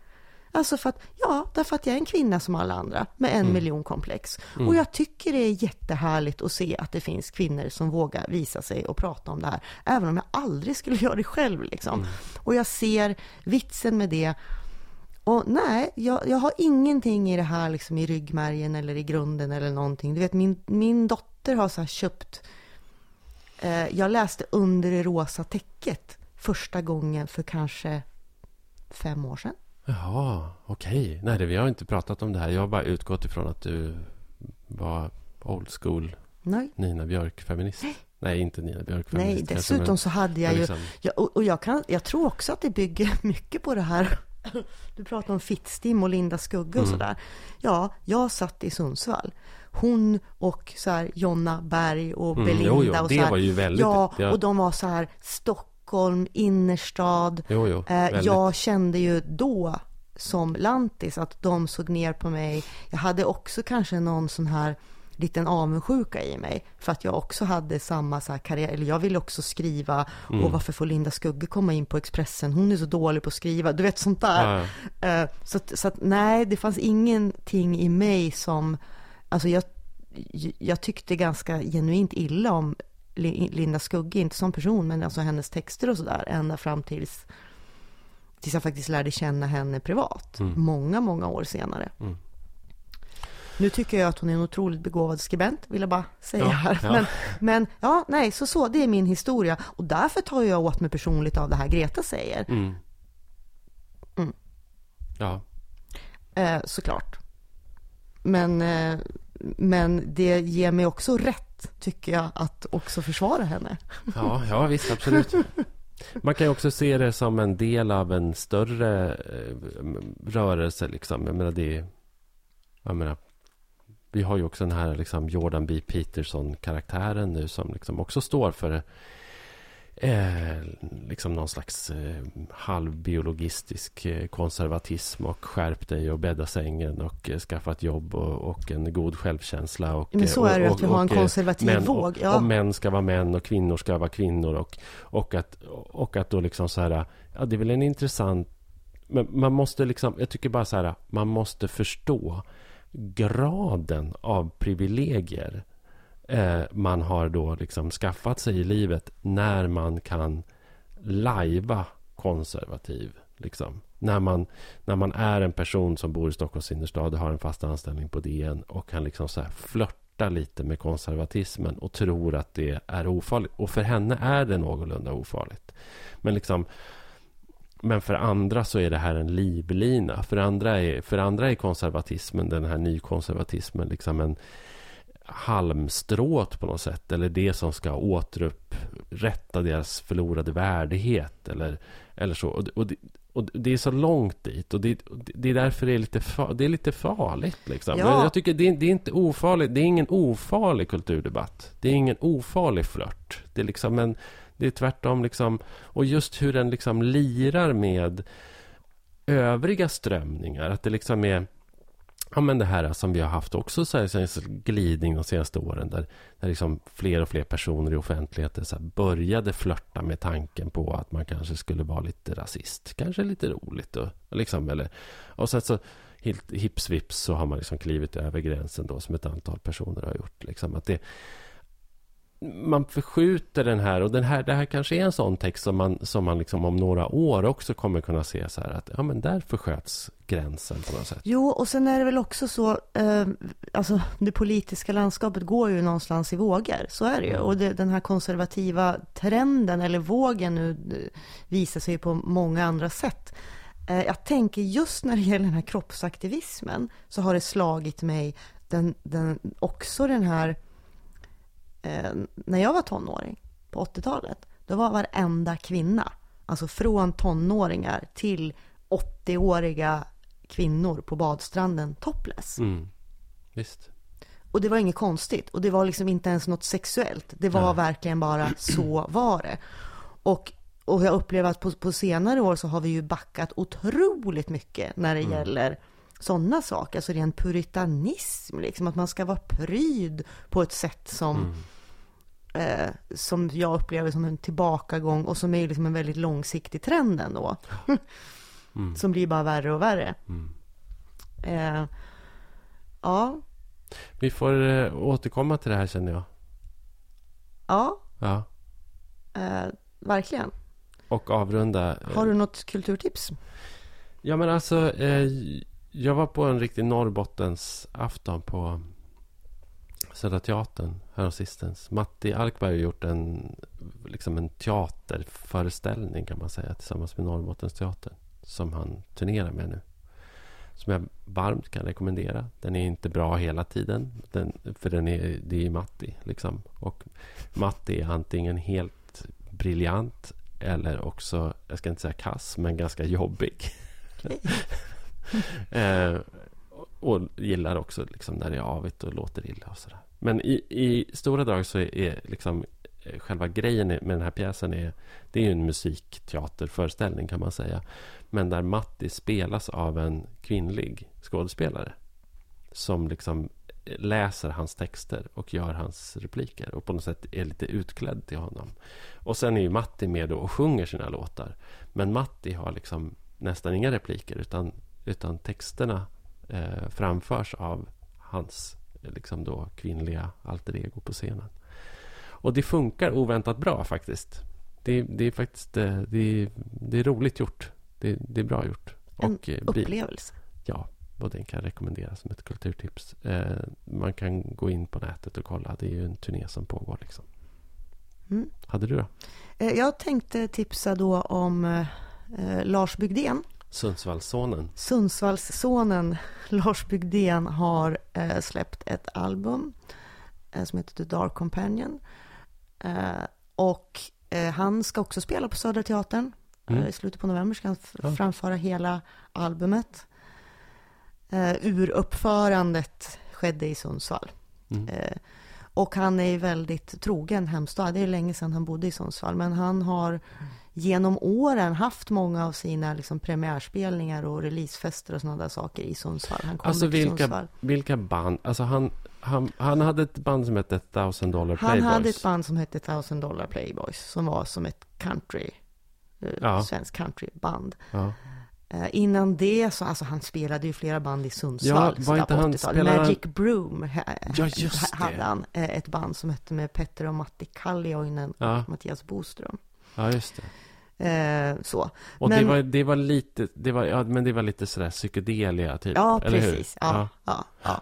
Alltså för att, ja, därför att jag är en kvinna som alla andra med en
Mm.
miljon komplex. Och jag tycker det är jättehärligt att se att det finns kvinnor som vågar visa sig och prata om det här. Även om jag aldrig skulle göra det själv liksom. Och jag ser vitsen med det. Och nej, jag, jag har ingenting i det här liksom i ryggmärgen eller i grunden eller någonting. Du vet, min, min dotter har så här köpt... Eh, jag läste Under det rosa täcket första gången för kanske fem år sedan.
Jaha, okej. Nej, det, vi har inte pratat om det här. Jag har bara utgått ifrån att du var old school
Nej,
Nina Björk-feminist. Nej, inte Nina Björk-feminist.
nej
kanske,
dessutom
men-
så hade jag ju...
liksom,
Ja, och jag, kan, jag tror också att det bygger mycket på det här. Du pratar om Fittstim och Linda Skugge och
Mm.
sådär. Ja, jag satt i Sundsvall. Hon och så här Jonna Berg och
Mm,
Belinda
jo, jo,
och så här.
var ju väldigt-
Ja, och de var så här Stockholm, innerstad.
Jo, jo.
Eh, jag kände ju då som lantis att de såg ner på mig. Jag hade också kanske någon sån här liten avundsjuka i mig. För att jag också hade samma så här karriär, eller jag ville också skriva.
Mm.
Och varför får Linda Skugge komma in på Expressen? Hon är så dålig på att skriva. Du vet sånt där.
Ja.
Eh, Så, att, så att nej, det fanns ingenting i mig som, alltså jag, jag tyckte ganska genuint illa om Linda Skugge, inte som person, men alltså hennes texter och sådär, ända fram tills, tills jag faktiskt lärde känna henne privat,
Mm.
många, många år senare.
Mm.
Nu tycker jag att hon är en otroligt begåvad skribent, vill jag bara säga
Ja,
här.
ja.
Men, men ja, nej, så så, det är min historia. Och därför tar jag åt mig personligt av det här Greta säger.
Mm.
Mm.
Ja.
Eh, såklart. Men, eh, men det ger mig också rätt, tycker jag, att också försvara henne.
Ja, ja, visst, absolut. Man kan ju också se det som en del av en större eh, rörelse. Liksom. Jag menar, det är, jag menar, vi har ju också den här liksom, Jordan B. Peterson-karaktären nu som liksom också står för eh, liksom någon slags eh, halvbiologistisk eh, konservatism och skärp dig och bädda sängen och eh, skaffa ett jobb och, och en god självkänsla. Och,
Men så
eh,
är det
och,
att vi har en
eh,
konservativ
män,
våg. Ja.
och män ska vara män och kvinnor ska vara kvinnor. Och, och, att, och att då liksom så här, ja det är väl en intressant... Men man måste liksom, jag tycker bara så här, man måste förstå graden av privilegier eh, man har då liksom skaffat sig i livet när man kan lajva konservativ. Liksom. När, man, när man är en person som bor i Stockholms innerstad och har en fast anställning på DN och kan liksom så här flörta lite med konservatismen och tror att det är ofarligt. Och för henne är det någorlunda ofarligt. Men liksom men för andra så är det här en livlina. För andra är, för andra är konservatismen, den här nykonservatismen, liksom en halmstrået på något sätt. Eller det som ska återupprätta deras förlorade värdighet. Eller, eller så. Och, och, det, och det är så långt dit. Och det, det är därför det är lite, fa, det är lite farligt. Liksom.
Ja.
Jag tycker det är, det är inte ofarligt. Det är ingen ofarlig kulturdebatt. Det är ingen ofarlig flört. Det är liksom en... Det är tvärtom liksom... Och just hur den liksom lirar med övriga strömningar. Att det liksom är... Ja, men det här som vi har haft också så här, så här glidning de senaste åren där, där liksom fler och fler personer i offentligheten så här började flörta med tanken på att man kanske skulle vara lite rasist. Kanske lite roligt. Och, och, liksom, eller, och sen så hips vips så har man liksom klivit över gränsen då som ett antal personer har gjort. Liksom, att det, man förskjuter den här och den här, det här kanske är en sån text som man, som man liksom om några år också kommer kunna se så här att ja men där försköts gränsen på något sätt.
Jo, och sen är det väl också så, eh, alltså det politiska landskapet går ju någonstans i vågor, så är det ju.
Mm.
Och det, den här konservativa trenden, eller vågen nu, eh, visar sig på många andra sätt. Eh, jag tänker just när det gäller den här kroppsaktivismen, så har det slagit mig den, den, också den här, eh, när jag var tonåring på 80-talet, då var varenda kvinna, alltså från tonåringar till 80-åriga kvinnor på badstranden topless.
Mm. Visst.
Och det var inget konstigt. Och det var liksom inte ens något sexuellt. Det var
Nej.
verkligen bara så var det. Och, och jag upplever att på, på senare år så har vi ju backat otroligt mycket när det gäller sådana saker. Alltså ren puritanism, liksom att man ska vara pryd på ett sätt som, eh, som jag upplever som en tillbakagång och som är liksom en väldigt långsiktig trend ändå.
Mm.
som blir bara värre och värre.
Mm.
Eh, ja,
Vi får eh, återkomma till det här känner jag.
ja,
Ja.
eh, verkligen.
Och avrunda. eh,
Har du något kulturtips?
Ja men alltså. Jag var på en riktig Norrbottens afton på Södra Teatern häromsistens. Matti Alkberg har gjort en, liksom en teaterföreställning kan man säga tillsammans med Norrbottens teater. Som han turnerar med nu. Som jag varmt kan rekommendera. Den är inte bra hela tiden. Den, för den är, det är Matti. Liksom. Och Matti är antingen helt briljant eller också, jag ska inte säga kass, men ganska jobbig. eh, och gillar också liksom när det är avigt och låter illa och sådär. Men i, i stora drag så är, liksom eh, själva grejen med den här pjäsen är, det är ju en musikteaterföreställning kan man säga. Men där Matti spelas av en kvinnlig skådespelare. Som liksom eh, läser hans texter och gör hans repliker. Och på något sätt är lite utklädd till honom. Och sen är ju Matti med och sjunger sina låtar. Men Matti har liksom nästan inga repliker. Utan, utan texterna eh, framförs av hans eh, liksom då, kvinnliga alter ego på scenen. Och det funkar oväntat bra faktiskt. Det, det är faktiskt eh, det är, det är roligt gjort. Det, det är bra gjort.
En
Och, eh, bli-
upplevelse.
Ja, och den kan rekommenderas som ett kulturtips. Eh, man kan gå in på nätet och kolla. Det är ju en turné som pågår. Liksom.
Mm.
Hade du då?
Eh, Jag tänkte tipsa då om eh, Lars Bygdén.
Sundsvallssonen.
Sundsvallssonen Lars Bygdén har eh, släppt ett album eh, som heter The Dark Companion. Eh, och eh, han ska också spela på Södra Teatern.
Mm.
Eh, I slutet på november ska han
Ja.
framföra hela albumet. Eh, uruppförandet skedde i Sundsvall.
Mm.
Och han är väldigt trogen hemstad. Det är länge sedan han bodde i Sundsvall. Men han har genom åren haft många av sina liksom, premiärspelningar och releasefester och sådana där saker i Sundsvall. Han kommer
Alltså
till
vilka,
Sundsvall.
vilka band? Alltså han, han, han hade ett band som hette Thousand Dollar
Han
Playboys.
hade ett band som hette Thousand Dollar Playboys. Som var som ett country. Eh,
Ja.
Svensk countryband.
Ja.
Eh, innan det så, alltså han spelade ju flera band i Sundsvall.
Ja, var inte han-
80-talet.
spelade han-
Magic Broom ha,
Ja, just
hade
det.
han. eh, Ett band som hette med Petter och Matti Kallioinen
Ja.
och Mattias Boström.
ja, just det.
Eh, så.
Och det,
Men-
var, det var lite, det var, ja, men det var lite sådär psykedelia typ.
Ja,
eller hur?
precis. Ja, ja. ja.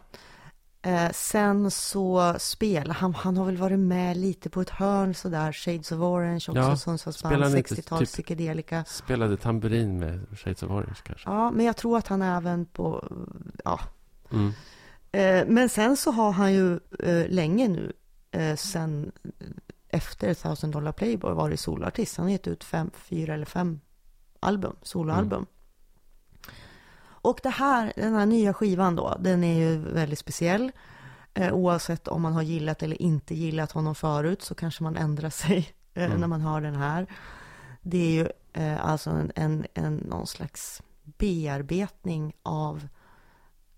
Eh, sen så spelar han, han har väl varit med lite på ett hörn sådär, Shades of Orange, också
Ja,
Sundsvallsband,
spelar han inte
60-tal,
typ-
psykedelika.
Spelade tamburin med Shades of Orange kanske.
Ja, men jag tror att han även på, ja.
Mm.
Eh, men sen så har han ju eh, länge nu, eh, sen efter Thousand Dollar Playboy varit soloartist. Han har gett ut fem, fyra eller fem album, soloalbum. Och det här, den här nya skivan då, den är ju väldigt speciell. Eh, oavsett om man har gillat eller inte gillat honom förut så kanske man ändrar sig eh,
Mm.
när man hör den här. Det är ju eh, alltså en, en, en, någon slags bearbetning av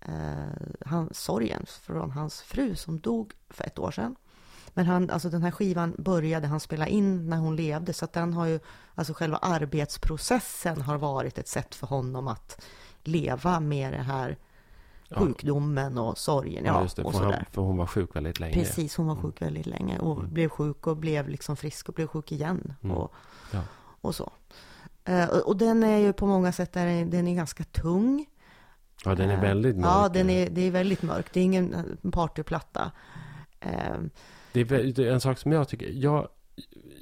eh, han, sorgen från hans fru som dog för ett år sedan. Men han, alltså den här skivan började han spela in när hon levde, så att den har ju, alltså själva arbetsprocessen har varit ett sätt för honom att leva med det här sjukdomen och sorgen,
Ja,
ja,
just det.
och
För, han, för hon var sjuk väldigt länge.
Precis, hon var sjuk väldigt länge och
Mm.
blev sjuk och blev liksom frisk och blev sjuk igen
Mm.
och,
Ja.
och så. Eh, och, den är ju på många sätt, den är, den är ganska tung.
Ja, den är
Eh,
väldigt mörk.
Ja, den är, det är väldigt mörk. Det är ingen eh, partyplatta. Eh,
Det är vä- det är en sak som jag tycker... Jag,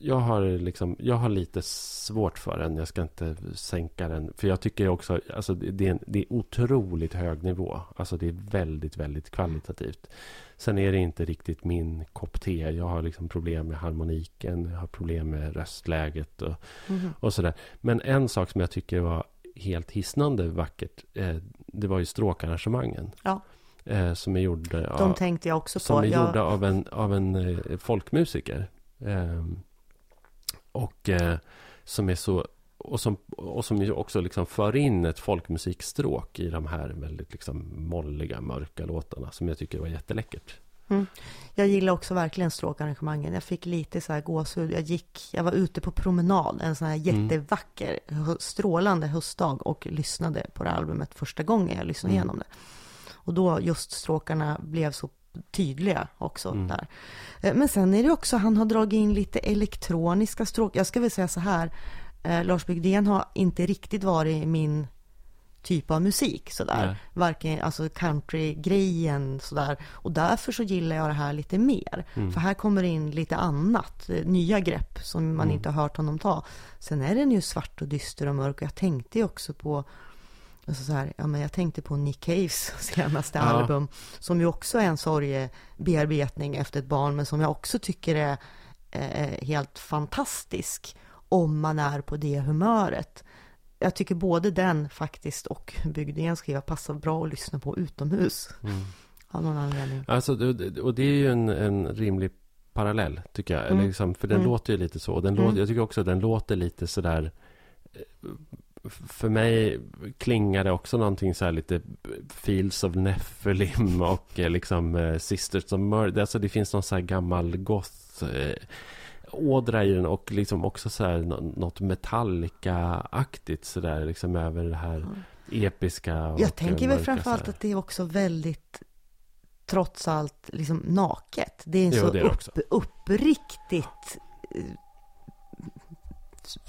jag, har liksom, jag har lite svårt för den. Jag ska inte sänka den. För jag tycker också... Alltså det, är en, det är otroligt hög nivå. Alltså det är väldigt, väldigt kvalitativt. Sen är det inte riktigt min kopp te. Jag har liksom problem med harmoniken. Jag har problem med röstläget och,
mhm.
och sådär. Men en sak som jag tycker var helt hisnande vackert. Eh, det var ju stråkarrangemangen.
Ja.
Eh, som är gjorda
De
av,
tänkte jag också
som
på.
är
Jag,
gjorda av en, av en eh, folkmusiker. Ehm, och eh, som är så... Och som, och som också liksom för in ett folkmusikstråk i de här väldigt liksom molliga, mörka låtarna. Som jag tycker var jätteläckert.
Jag gillar också verkligen stråkarrangemangen. Jag fick lite så här gåshud. Jag gick, jag var ute på promenad en sån här jättevacker, hö- strålande höstdag och lyssnade på det här albumet första gången jag lyssnade
Mm.
igenom det. Och då just stråkarna blev så tydliga också
Mm.
där. Eh, Men sen är det också, han har dragit in lite elektroniska stråk. Jag ska väl säga så här, eh, Lars Bygdén har inte riktigt varit min typ av musik sådär.
Nej.
Varken alltså country-grejen sådär. Och därför så gillar jag det här lite mer.
Mm.
För här kommer det in lite annat, eh, nya grepp som man
Mm.
inte har hört honom ta. Sen är den ju svart och dyster och mörk och jag tänkte ju också på Alltså så här, ja, men jag tänkte på Nick Caves senaste
Ja.
album som ju också är en sorgebearbetning efter ett barn men som jag också tycker är eh, helt fantastisk om man är på det humöret. Jag tycker både den faktiskt och Bygdén skiva passar bra att lyssna på utomhus
Mm.
av någon anledning.
Alltså, och det är ju en, en rimlig parallell, tycker jag.
Mm.
Liksom, för den
Mm.
låter ju lite så. Den
Mm.
låter, jag tycker också att den låter lite sådär... För mig klingar det också någonting så här lite Fields of Nephilim och eh, liksom eh, Sisters of Murder. Alltså det finns någon så här gammal goth eh, ådra i den och liksom också så här nå- något Metallica-aktigt sådär liksom över det här episka.
Jag tänker väl framförallt att det är också väldigt trots allt liksom naket. Det är en
Jo,
så upp, uppriktigt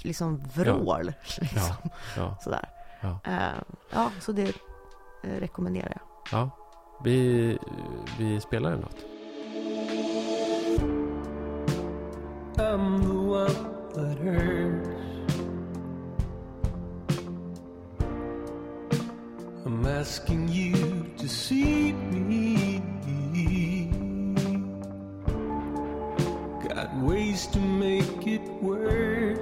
liksom vrål. Liksom,
Ja, ja,
Sådär.
ja.
Eh, ja, så det eh, rekommenderar jag.
Ja, vi, vi spelar en låt.
I'm the one that hurts. I'm asking you to see me. Got ways to make it worse.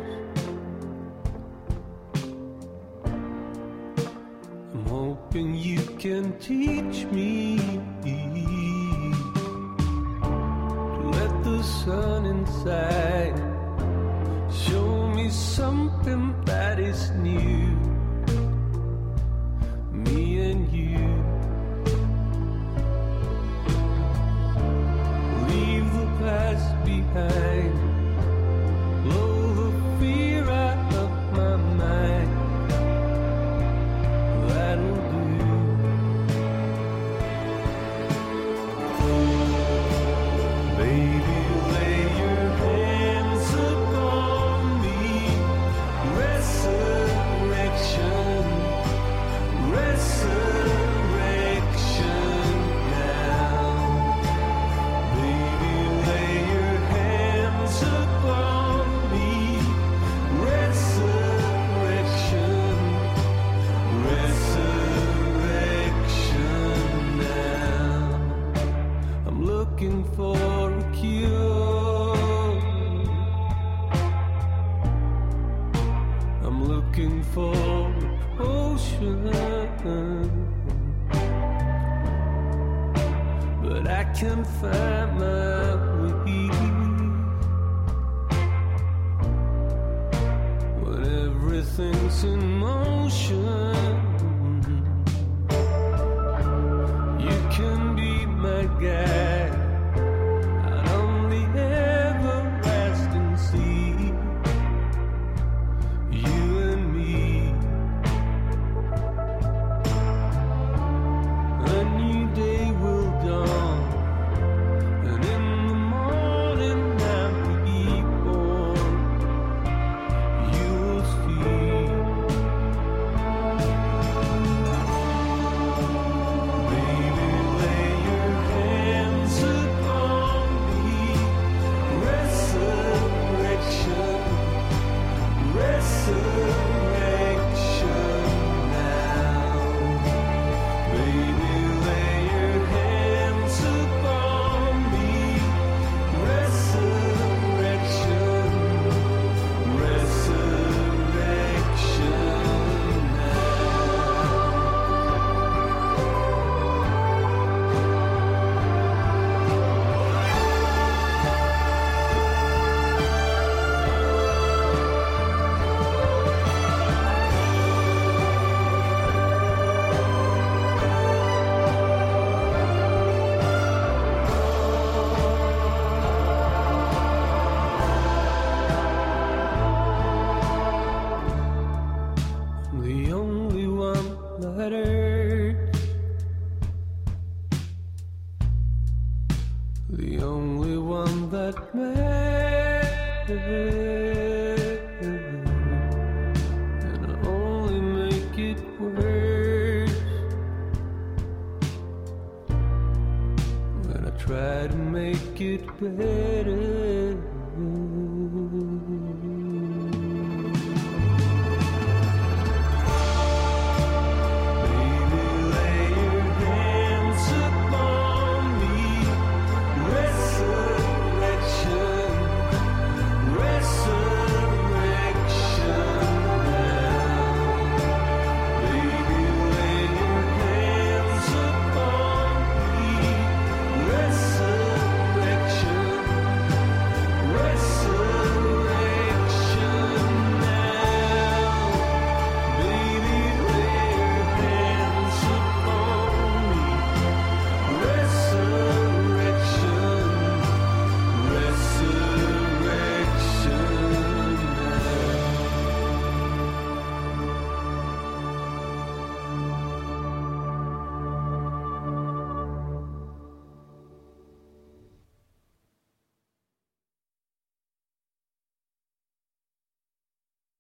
Can teach me. To let the sun inside